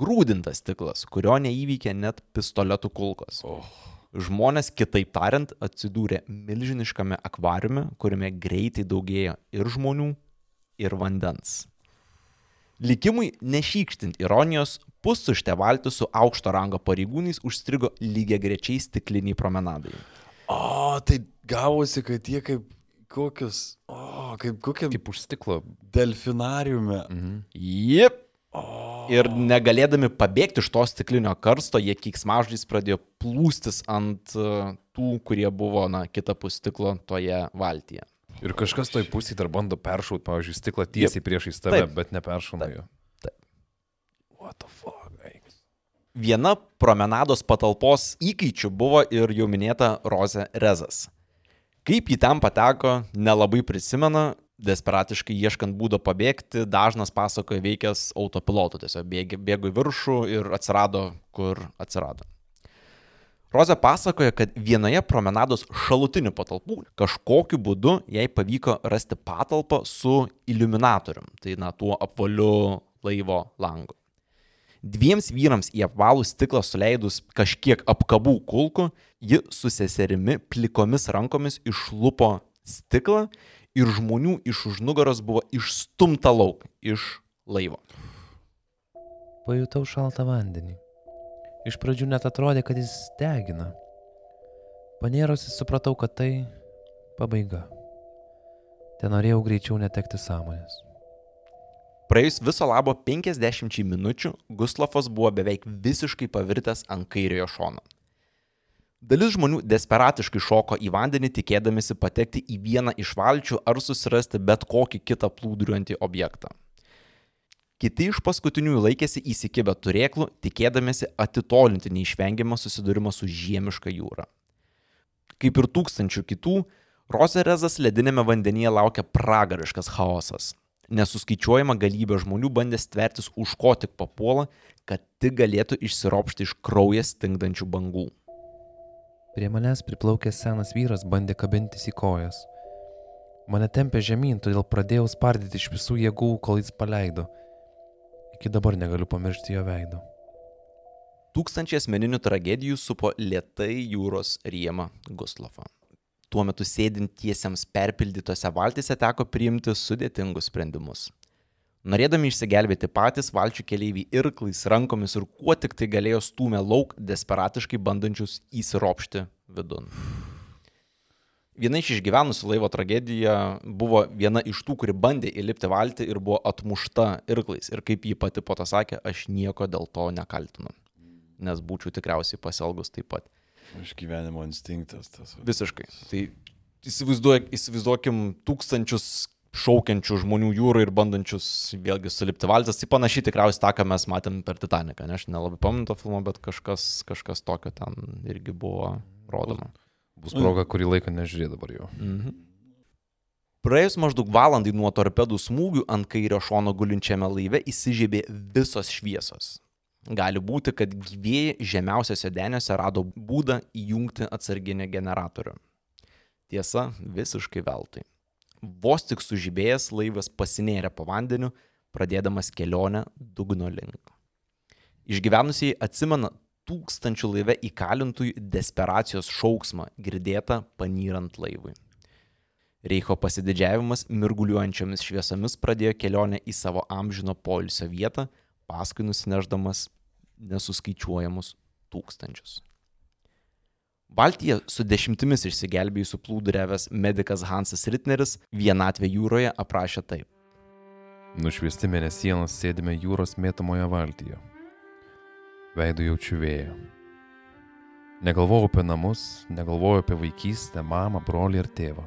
grūdintas stiklas, kurio neįvykė net pistoletų kulkos. Oh. Žmonės, kitaip tariant, atsidūrė milžiniškame akvariume, kuriame greitai daugėjo ir žmonių, ir vandens. Likimui nešykštint ironijos, pustuštė valtis su aukšto rango pareigūnais užstrigo lygiai grečiai stikliniai promenadai. O, tai gavosi, kad jie kaip kokius, o, kaip kokiam Kaip už stiklo. delfinariume. Mhm. Jip. Ir negalėdami pabėgti iš to stiklinio karsto, jie kiksmaždžiais pradėjo plūstis ant e, tų, kurie buvo, na, kitapus stiklo toje valtyje. Ir kažkas toj pusėje dar bando peršauti, pavyzdžiui, stiklą tiesiai priešais tave, Taip. bet neperšauna jo. Taip. What the fuck, eik. Viena promenados patalpos įkaičių buvo ir jau minėta Rozė Rezas. Kaip ji ten pateko, nelabai prisimena, desperatiškai ieškant būdo pabėgti, dažnas pasakoja veikęs autopilotu, tiesiog bėgi- bėgo į viršų ir atsirado, kur atsirado. Rozė pasakoja, kad vienoje promenados šalutinių patalpų kažkokiu būdu jai pavyko rasti patalpą su iliuminatorium, tai na tuo apvaliu laivo langu. Dviems vyrams į apvalų stiklą suleidus kažkiek apkabų kulkų, ji su seserimi plikomis rankomis išlupo stiklą ir žmonių iš už nugaros buvo išstumta lauk iš laivo. Pajutau šaltą vandenį. Iš pradžių net atrodė, kad jis degina. Panėrusi supratau, kad tai pabaiga. Ten norėjau greičiau netekti sąmonės. Praėjus viso labo 50 minučių, Guslafas buvo beveik visiškai pavirtęs ant kairiojo šono. Dalis žmonių desperatiškai šoko į vandenį, tikėdamėsi patekti į vieną iš valčių ar susirasti bet kokį kitą plūduriuojantį objektą. Kiti iš paskutiniųjų laikėsi įsikibę turėklų, tikėdamėsi atitolinti neišvengiamą susidūrimą su žiemiška jūra. Kaip ir tūkstančių kitų, Roserezas ledinėme vandenyje laukia pragariškas chaosas. Nesuskaičiuojama galybė žmonių bandė stvertis už ko tik papuola, kad tik galėtų išsiropšti iš kraujas stingdančių bangų. Prie manęs priplaukęs senas vyras bandė kabintis į kojas. Mane tempė žemyn, todėl pradėjau spardyti iš visų jėgų, kol jis paleido. Iki dabar negaliu pamiršti jo veido. Tūkstančiai asmeninių tragedijų supo lietai jūros riemą Guslofą. Tuo metu sėdintiesiems perpildytose valtyse teko priimti sudėtingus sprendimus. Norėdami išsigelbėti patys, valčių keleiviai irklais, rankomis ir kuo tik tai galėjo stūmė lauk, desperatiškai bandančius įsiropšti vidun. Viena iš išgyvenusių laivo tragediją buvo viena iš tų, kuri bandė įlipti valtį ir buvo atmušta irklais. Ir kaip ji pati po to sakė, aš nieko dėl to nekaltinu. Nes būčiau tikriausiai pasielgus taip pat. Iš gyvenimo instinktas tas. Visiškai. Tai įsivaizduok, įsivaizduokim tūkstančius šaukiančių žmonių jūrą ir bandančius vėlgi sulipti valtis. Tai panašiai tikriausiai tą, ką mes matėm per Titaniką. Ne? Aš nelabai pamenu to filmo, bet kažkas, kažkas tokio ten irgi buvo rodoma. Bus proga kurį laiką nežiūrėti dabar jau. Mhm. Praėjus maždaug valandai nuo torpedų smūgių ant kairio šono gulinčiame laive įsižiebė visos šviesos. Gali būti, kad gyvėjai žemiausiose deniuose rado būdą įjungti atsarginį generatorių. Tiesa, visiškai veltui. Vos tik sužibėjęs laivas pasinėrė po vandeniu, pradėdamas kelionę dugno link. Išgyvenusiai atsimena tūkstančių laive įkalintųjų desperacijos šauksmą girdėtą panyrant laivui. Reicho pasididžiavimas mirguliuojančiomis šviesomis pradėjo kelionę į savo amžino poilsio vietą, paskui nusineždamas nesuskaičiuojamus tūkstančius. Baltyje su dešimtimis išsigelbėjusių plūduriavęs medikas Hansas Ritneris vienatvę jūroje aprašė taip. Nušviesti mėnesienos sėdime jūros mėtamoje valtyje. Veidu jaučiu vėją. Negalvoju apie namus, negalvoju apie vaikystę, mamą, brolį ir tėvą.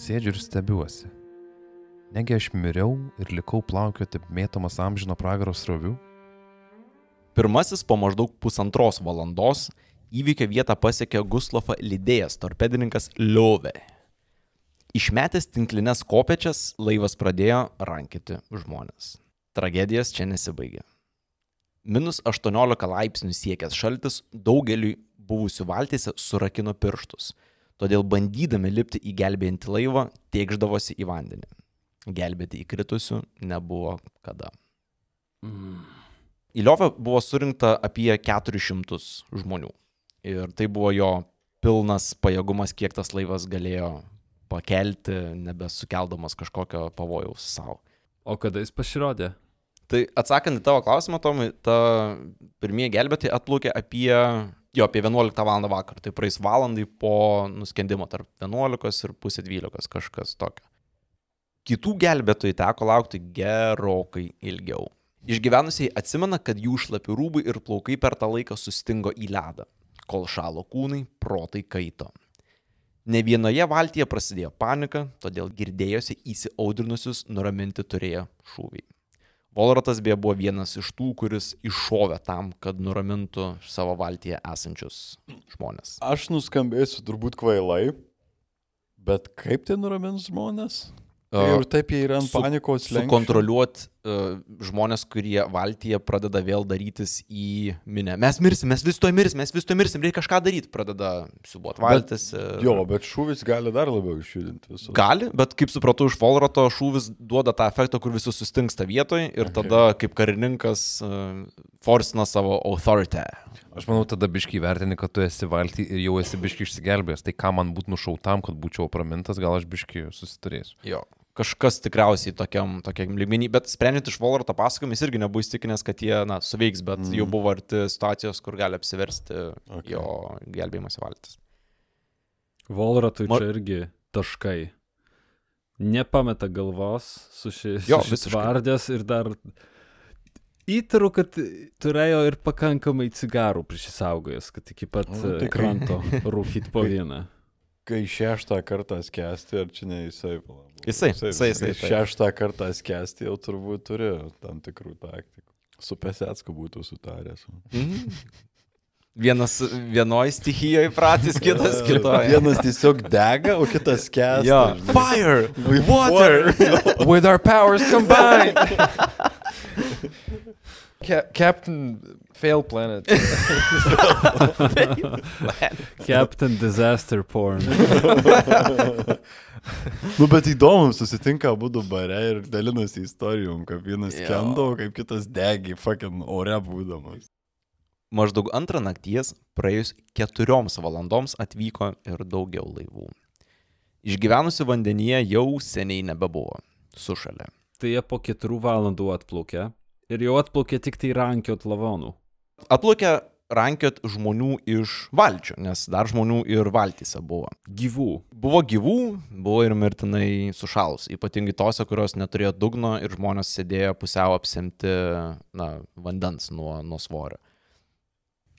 Sėdžiu ir stebiuosi. Negi aš miriau ir likau plaukioti mėtomas amžino pragaro srovių? Pirmasis po maždaug pusantros valandos įvykio vietą pasiekė Guslofą lydėjęs torpedininkas Liove. Išmetęs tinklinės kopečias, laivas pradėjo rankyti žmonės. Tragedijas čia nesibaigė. Minus 18 laipsnių siekęs šaltis daugeliui buvusių valtyse surakino pirštus, todėl bandydami lipti į gelbėjantį laivą, tiekždavosi į vandenį. Gelbėti įkritusių nebuvo kada. Į Liovę buvo surinkta apie 400 žmonių. Ir tai buvo jo pilnas pajėgumas, kiek tas laivas galėjo pakelti, nebesukeldamas kažkokio pavojaus savo. O kada jis pasirodė? Tai atsakant į tavo klausimą, Tomai, ta pirmieji gelbėtojai atplaukė apie, jo, apie 11 val. vakar. Tai praeis valandai po nuskendimo tarp 11 ir pusė 12, kažkas tokio. Kitų gelbėtojų teko laukti gerokai ilgiau. Išgyvenusiai atsimena, kad jų šlapi rūbai ir plaukai per tą laiką sustingo į ledą, kol šalo kūnai, protai kaito. Ne vienoje valtyje prasidėjo panika, todėl girdėjosi įsiaudrinusius nuraminti turėjo šūviai. Volratas beje buvo vienas iš tų, kuris iššovė tam, kad nuramintų savo valtyje esančius žmonės. Aš nuskambėsiu turbūt kvailai, bet kaip tai nuramins žmonės? A, Ir taip jie yra ant su- panikos slenksčio. Sukontroliuoti uh, žmonės, kurie valtyje pradeda vėl darytis į minę. Mes mirsim, mes vis to mirsim, mes vis to mirsim, reikia kažką daryti. Pradeda siubuoti valtis. ir- Jo, bet šūvis gali dar labiau išjudinti visą. Gali, bet kaip supratau, iš Volrato šūvis duoda tą efektą, kur visi sustingsta vietoje ir Okay. tada kaip karininkas uh, forsina savo authority. Aš manau, tada biškai vertini, kad tu esi valty ir jau esi biškai išsigelbėjęs. Tai ką man būtų nušautam, kad būčiau pramintas, gal aš biškai susiturėsiu. Jo. Kažkas tikriausiai tokiam, tokiam lygmenį, bet sprendžiant iš Volrato pasakojimų, jis irgi nebuvo įstikinęs, kad jie, na, suveiks, bet mm. jau buvo arti situacijos, kur gali apsiversti Okay. jo gelbėjimas valtis. Volratui Mar- čia irgi taškai. Nepameta galvos su visiškai. vardės ir dar įtaru, kad turėjo ir pakankamai cigarų prisisaugojęs, kad iki pat Nu, e, kranto rūkyti po vieną. Kai šeštą kartą skęsti, ar čia ne jisai? Jisai, jisai, jisai, taip. Šeštą kartą skęsti jau turbūt turi tam tikrų taktikų. Su Pesetsku būtų sutaręs. Mhm. Vienas vienoje stichijoje pratis, kitas kitoje. Vienas tiesiog dega, o kitas skęsta. Žinai. Fire! Water! With our powers combined! Ca Captain Fail Planet. Captain Disaster Porn. nu, bet įdomu, susitinka būdų bare ir dalinasi istorijom, kaip vienas Jo. kendo, kaip kitas degi, fucking ore būdamas. Maždaug antrą nakties, praėjus keturioms valandoms atvyko ir daugiau laivų. Išgyvenusių vandenyje jau seniai nebebuvo. Sušalė. Tai jie po keturių valandų atplaukė ir jau atplaukė tik tai rankiot lavonų. Atplaukė rankiot žmonių iš valčių, nes dar žmonių ir valtyse buvo. Gyvų. Buvo gyvų, buvo ir mirtinai sušalus, ypatingai tose, kurios neturėjo dugno ir žmonės sėdėjo pusiau apsimti na, vandens nuo, nuo svorio.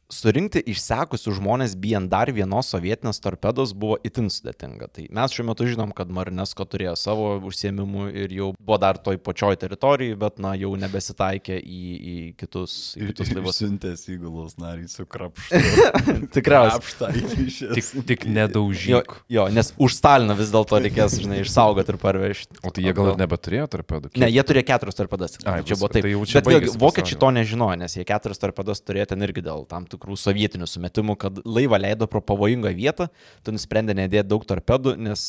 Surinkti išsekusius žmonės bijant dar vienos sovietinės torpedos buvo itin sudėtinga. Tai mes šiuo metu žinom, kad Marinesko turėjo savo užsiemimų ir jau buvo dar toj pačioj teritorijai, bet na, jau nebesitaikė į, į kitus, į kitus laivus. Siuntęs įgulos narį su krapštu. Tikriausiai. Tik, tik Jo, nedaužyk. jo, nes už Staliną vis dėlto reikės, žinai, išsaugoti ir parvežti. O tai jie gal ir nebeturėjo torpedų? Ne, jie turėjo keturias torpedas. Ai, čia buvo taip. tai Bet vėlgi, vokiečiai to nežinojo, nes jie keturias torpedas turėjo ten irgi dėl tam tikrų sovietinių sumetimų, kad laivą leido pro pavojingą vietą, tu nusprendė nedėti daug torpedų, nes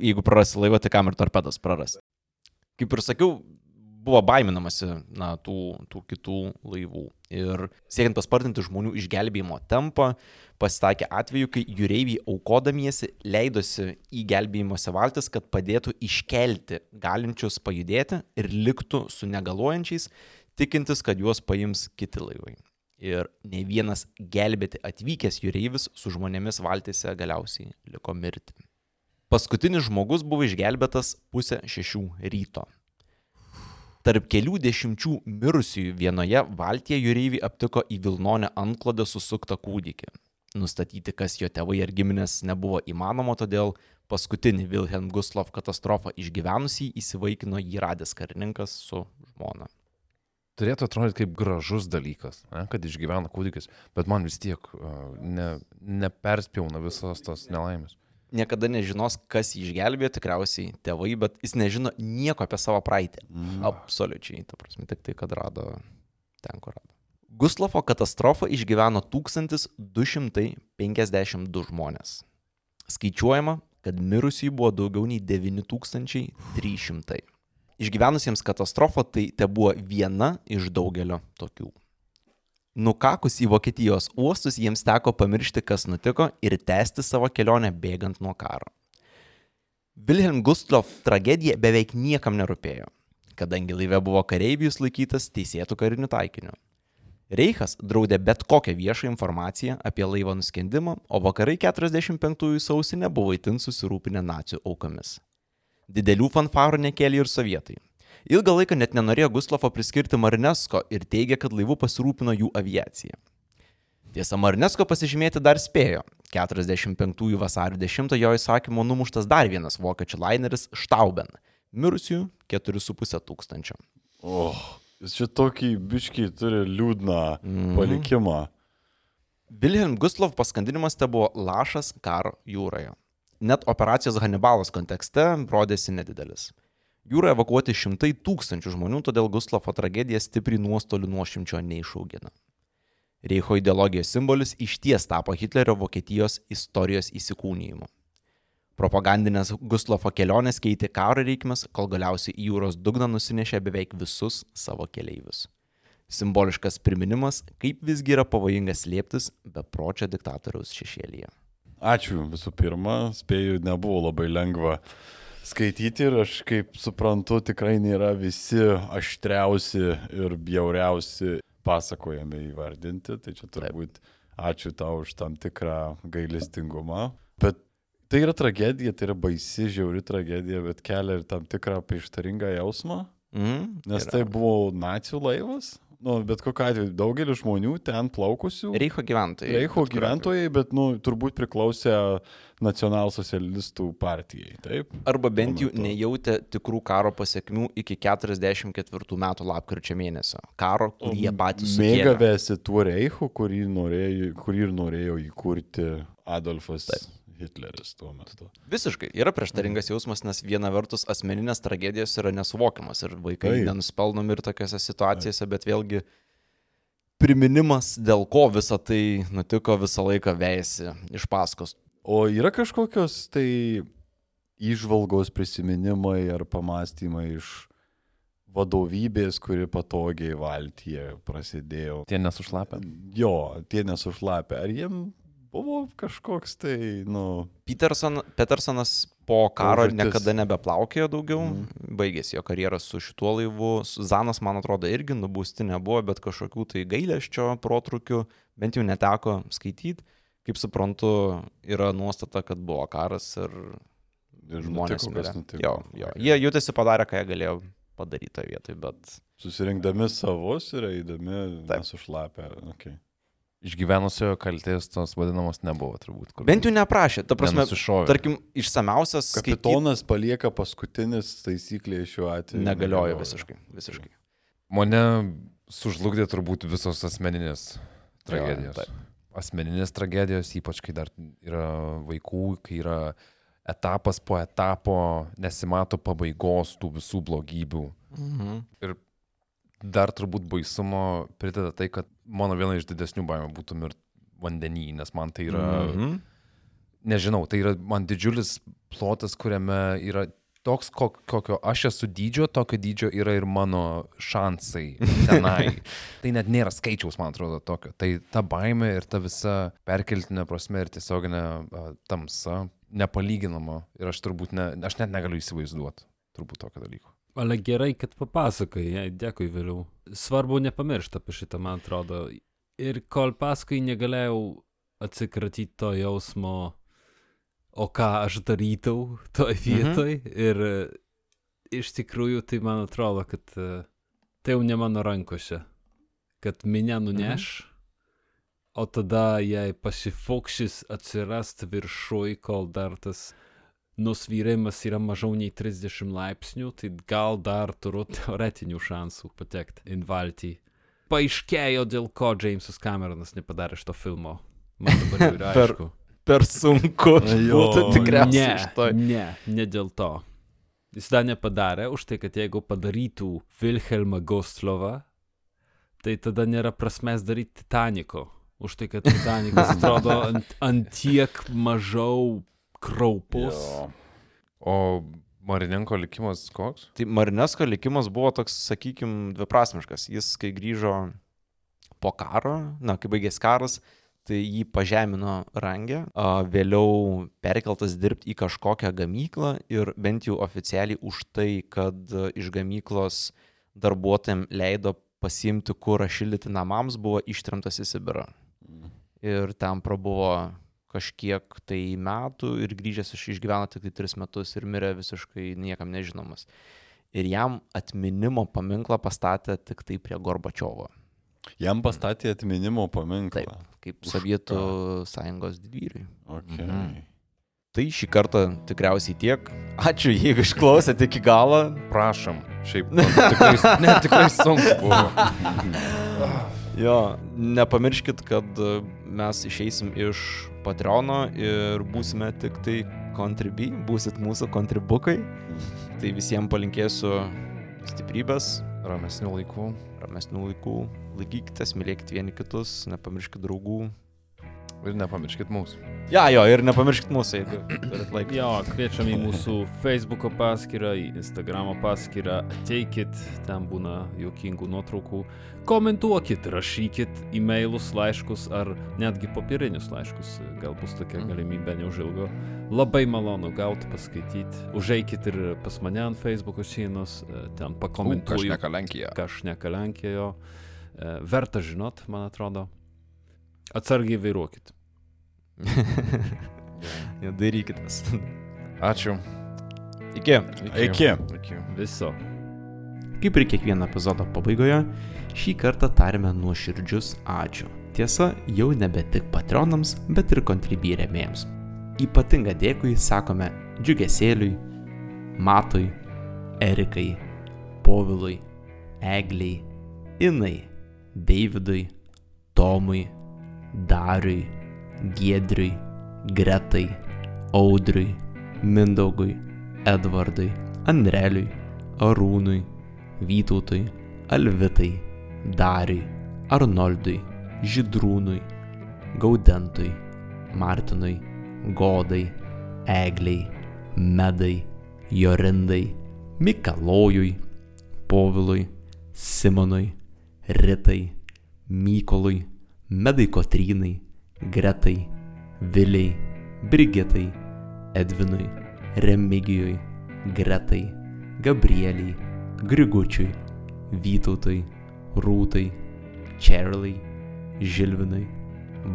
jeigu prarasi laivą, tai kam ir torpedas praras. Kaip ir sakiau, buvo baiminamasi na, tų, tų kitų laivų. Ir siekiant paspartinti žmonių išgelbėjimo tempą, pasitaikė atveju, kai jūreiviai aukodamiesi leidosi į gelbėjimosi valtis, kad padėtų iškelti galinčius pajudėti ir liktų su negaluojančiais, tikintis, kad juos paims kiti laivai. Ir ne vienas gelbėti atvykęs jūreivis su žmonėmis valtise galiausiai liko mirti. Paskutinis žmogus buvo išgelbėtas pusę šešių ryto. Tarp kelių dešimčių mirusiųjų vienoje valtyje jūreiviai aptiko į Vilnonę antklodę susuktą kūdikį. Nustatyti, kas jo tėvai ar giminės nebuvo įmanoma, todėl paskutinį Wilhelm Guslav katastrofą išgyvenusį įsivaikino jį radęs karininkas su žmona. Turėtų atrodyti kaip gražus dalykas, ne, kad išgyvena kūdikis, bet man vis tiek ne, neperspjauna visos tos nelaimės. Niekada nežinos, kas jį išgelbėjo, tikriausiai tėvai, bet jis nežino nieko apie savo praeitį. Mm. Absoliučiai, ta prasme, tik tai, kad rado ten, kur rado. Guslavo katastrofą išgyveno 1252 žmonės. Skaičiuojama, kad mirusiųjų buvo daugiau nei 9300. Išgyvenusiems katastrofą tai te buvo viena iš daugelio tokių. Nukakus į Vokietijos uostus jiems teko pamiršti, kas nutiko ir tęsti savo kelionę bėgant nuo karo. Wilhelm Gustloff tragedija beveik niekam nerūpėjo, kadangi laive buvo kareivijus laikytas teisėtų karinių taikinių. Reichas draudė bet kokią viešą informaciją apie laivo nuskendimą, o vakarai 45 sausį nebuvo itin susirūpinę nacijų aukomis. Didelių fanfarų nekėlė ir sovietai. Ilgą laiką net nenorėjo Guslofo priskirti Marinesko ir teigė, kad laivu pasirūpino jų aviacija. Tiesa, Marinesko pasižymėti dar spėjo. 45 vasario 10 jo įsakymo numuštas dar vienas vokiečių laineris Štauben, mirusių 4,5 tūkstančio. O, jis čia tokį biškį turi liūdną Mhm. palikimą. Wilhelm Guslov paskandinimas te buvo lašas karo jūroje. Net operacijos Hannibalas kontekste rodėsi nedidelis. Jūroje evakuoti šimtai tūkstančių žmonių, todėl Gustlovo tragedija stipriai nuostolių nuošimčio neišaugina. Reicho ideologijos simbolis išties tapo Hitlerio Vokietijos istorijos įsikūnyjimu. Propagandinės Gustlovo kelionės keitė karo reikmes, kol galiausiai į jūros dugną nusinešė beveik visus savo keleivius. Simboliškas priminimas, kaip visgi yra pavojinga slėptis bepročio diktatoriaus šešėlyje. Ačiū visų pirma, spėju, nebuvo labai lengva skaityti ir aš kaip suprantu, tikrai nėra visi aštriausi ir bjauriausi pasakojami įvardinti, tai čia turbūt ačiū tau už tam tikrą gailestingumą. Bet tai yra tragedija, tai yra baisi, žiauri tragedija, bet kelia ir tam tikrą prieštaringą jausmą, Mm, nes tai buvo nacijų laivas. Nu, bet kokiu atveju daugelis žmonių ten plaukusių. Reicho gyventojai. Reicho bet gyventojai, bet, nu, turbūt priklausė nacionalsocialistų partijai, taip? Arba bent jau nejautė tikrų karo pasiekmių iki 44 metų lapkričio mėnesio. Karo, kurį jie patys. Mėgavėsi tuo reichu, kurį, norėjo, kurį ir norėjo įkurti Adolfas taip. Hitleris tuo metu. Visiškai. Yra prieštaringas jausmas, nes viena vertus asmeninės tragedijos yra nesuvokiamas ir vaikai Taip. nenuspelnomi ir tokiuose situacijose, bet vėlgi priminimas, dėl ko visa tai nutiko, visą laiką vejasi iš paskos. O yra kažkokios tai išvalgos prisiminimai ar pamastymai iš vadovybės, kuri patogiai valtyje prasidėjo. Tie nesušlapę. Jo, tie nesušlapę. Ar jiem buvo kažkoks tai, nu, Peterson, Petersonas po karo Užduotis. niekada nebeplaukėjo daugiau, mm. baigėsi jo karjeras su šituo laivu. Zanas, man atrodo, irgi nubūsti nebuvo, bet kažkokių tai gailėščio protrukių bent jau neteko skaityti. Kaip suprantu, yra nuostata, kad buvo karas ir ir žmonės nutiko, nutiko. Jo, jo. Jie jautėsi padarę, ką jie galėjo padaryti toje vietoje, bet Susirinkdami savus ir eidami Taip. nesušlapę. Okay. Išgyvenusiojo kaltės tos vadinamos nebuvo turbūt. kur bent jau neprašė. Ta prasme, tarkim, išsameusias skaityt Kapitonas palieka paskutinis taisyklė šiuo atveju. negalioja visiškai. visiškai. Mane sužlugdė turbūt visos asmeninės tragedijos. taip. Asmeninės tragedijos, ypač kai dar yra vaikų, kai yra etapas po etapo, nesimato pabaigos tų visų blogybių. Mhm. Dar turbūt baisumo prideda tai, kad mano viena iš didesnių baimių būtų mirti vandenį, nes man tai yra... Mhm. nežinau, tai yra man didžiulis plotas, kuriame yra toks, kok, kokio aš esu dydžio, tokio dydžio yra ir mano šansai tenai. tai net nėra skaičiaus, man atrodo, tokio. Tai ta baime ir ta visa perkeltinė prasme ir tiesioginė a, tamsa nepalyginama. Ir aš turbūt, ne, aš net negaliu įsivaizduoti turbūt tokio dalyko. Ale gerai, kad papasakai, dėkui vėliau. Svarbu nepamiršti apie šitą, man atrodo. Ir kol paskui negalėjau atsikratyti to jausmo, o ką aš darytau toj vietoj. Mhm. Ir e, iš tikrųjų tai man atrodo, kad e, tai jau ne mano rankose. Kad minę nuneš, mhm. o tada jei pasifokšis atsirast viršui, kol dar tas nusvyrimas yra mažiau nei 30 laipsnių, tai gal dar turiu teoretinių šansų patekti į valtį. Paaiškėjo, dėl ko Jamesas Cameronas nepadarė šito filmo. Man dabar jau yra Per- aišku. Per sunku. Jo, būtų tikriausiai ne, ne, ne dėl to. Jis tą nepadarė už tai, kad jeigu padarytų Wilhelmą Gostlovą, tai tada nėra prasmės daryti Titaniko. Už tai, kad Titanikas atrodo ant, ant tiek mažiau kraupus. Jo. O Marinenko likimas koks? Tai Marinesko likimas buvo toks, sakykime, dviprasmiškas. Jis, kai grįžo po karo, na, kai baigėsi karas, tai jį pažemino rangę, a, vėliau perkeltas dirbti į kažkokią gamyklą ir bent jau oficialiai už tai, kad iš gamyklos darbuotojams leido pasimti kurą šildyti namams, buvo ištrimtas į Sibirą. Ir ten prabuvo kažkiek tai metų ir grįžęs iš išgyveno tik tai tris metus ir mirė visiškai niekam nežinomas. Ir jam atminimo paminklą pastatė tik tai prie Gorbačiovo, Jam pastatė atminimo paminklą. Taip. kaip Sovietų sąjungos didvyriai. Okay. Mhm. Tai šį kartą tikriausiai tiek. Ačiū, jeigu išklausėte iki galo. Prašom. Šiaip nu, tikrai, ne, tikrai sunku buvo. Jo, nepamirškit, kad mes išeisim iš Patreono ir būsime tik tai kontribi, būsit mūsų kontribukai. Tai visiems palinkėsiu stiprybės, Ramesnių laikų. ramesnių laikų, laikykitės, mylėkit vieni kitus, nepamirškit draugų. Ir nepamirškit mūsų. Ja, jo, ir nepamirškit mūsų, jeigu turit laiko. Jo, kviečiam į mūsų Facebook paskyrą, į Instagram paskyrą. Ateikit, ten būna juokingų nuotraukų. Komentuokit, rašykit e-mailus, laiškus ar netgi popierinius laiškus. Gal bus tokia galimybė neužilgo. Labai malonu gauti, paskaityti. Užeikit ir pas mane ant Facebook sienos, e, ten pakomentuoju. Kažneka Lenkija. Kažneka Lenkijoje. Verta žinot, man atrodo. Atsargiai vairuokit. ja, darykitės. Ačiū. Iki. Iki. Iki. Viso. Kaip ir kiekvieno epizodo pabaigoje, šį kartą tarime nuoširdžius ačiū. Tiesa, jau nebe tik patronams, bet ir kontribį remėjams. Ypatingą dėkui sakome Džiugesėliui, Matui, Erikai, Povilui, Egliai, Inai, Davidui, Tomui, Dariui, Giedriui, Gretai, Audriui, Mindaugui, Edvardui, Andreliui, Arūnui, Vytautui, Alvitai, Dariui, Arnoldui, Židrūnui, Gaudentui, Martinui, Godai, Egliai, Medai, Jorindai, Mikalojui, Povilui, Simonui, Ritai, Mykolui, Medai Kotrynai, Gretai, Viliai, Brigitai, Edvinui, Remigijui, Gretai, Gabrieliai, Grigučiui, Vytautui, Rūtai, Čerliai, Žilvinui,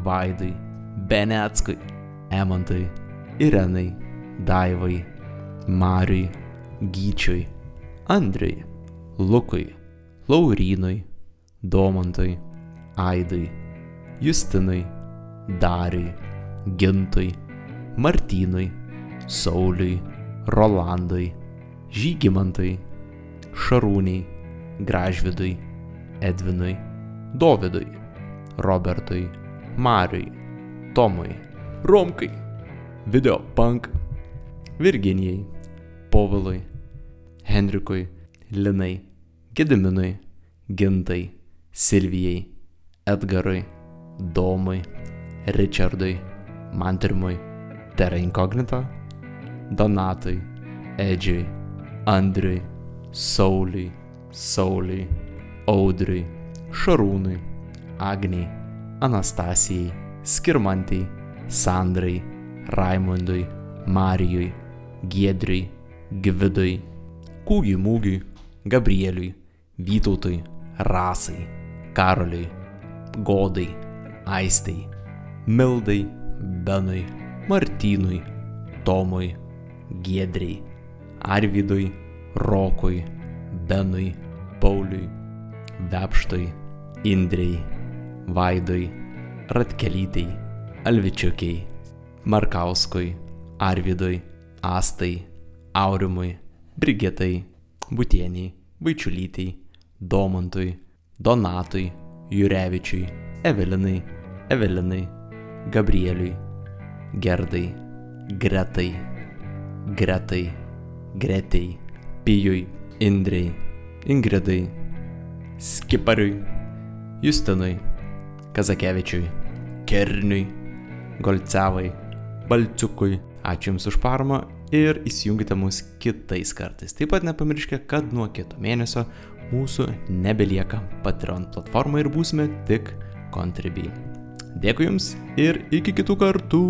Vaidai, Beneckui, Emantai, Irenai, Daivai, Mariui, Gyčiui, Andriui, Lukui, Laurynui, Domantui, Aidui, Justinui, Dariui, Gintui, Martynui, Sauliui, Rolandui, Žygimantui, Šarūniai, Gražvidui, Edvinui, Dovydui, Robertui, Mariui, Tomui, Romkai, Videopunk, Virginijai, Povilui, Henrikui, Linai, Gediminui, Gintai, Silvijai, Edgarui, Domui, Richardui, Mantrimui, Terra Incognita, Donatui, Edžiui, Andriui, Sauliui, Sauliui, Audriui, Šarūnui, Agniai, Anastasijai, Skirmantai, Sandrai, Raimundui, Marijui, Giedriui, Gvidui, Kūgiui Mūgiui, Gabrieliui, Vytautui, Rasai, Karoliui, Godai, Aistai, Mildai, Benui, Martynui, Tomui, Giedriai, Arvidui, Rokui, Benui, Pauliui, Vepštui, Indrei, Vaidui, Ratkelytai, Alvičiukiai, Markauskui, Arvidui, Astai, Aurimui, Brigitai, Butieniai, Vaičiulytai, Domantui, Donatui, Jurevičiui, Evelinai, Evelinai, Gabrieliui, Gerdai, Gretai, Gretai, Gretei, Pijui, Indrei, Ingridai, Skipariui, Justinui, Kazakevičiui, Kerniui, Golcevai, Balciukui. Ačiū Jums už paramą ir įsijungite mus kitais kartais. Taip pat nepamirškite, kad nuo kito mėnesio mūsų nebelieka Patreon platforma ir būsime tik Contribui. Dėkui Jums ir iki kitų kartų.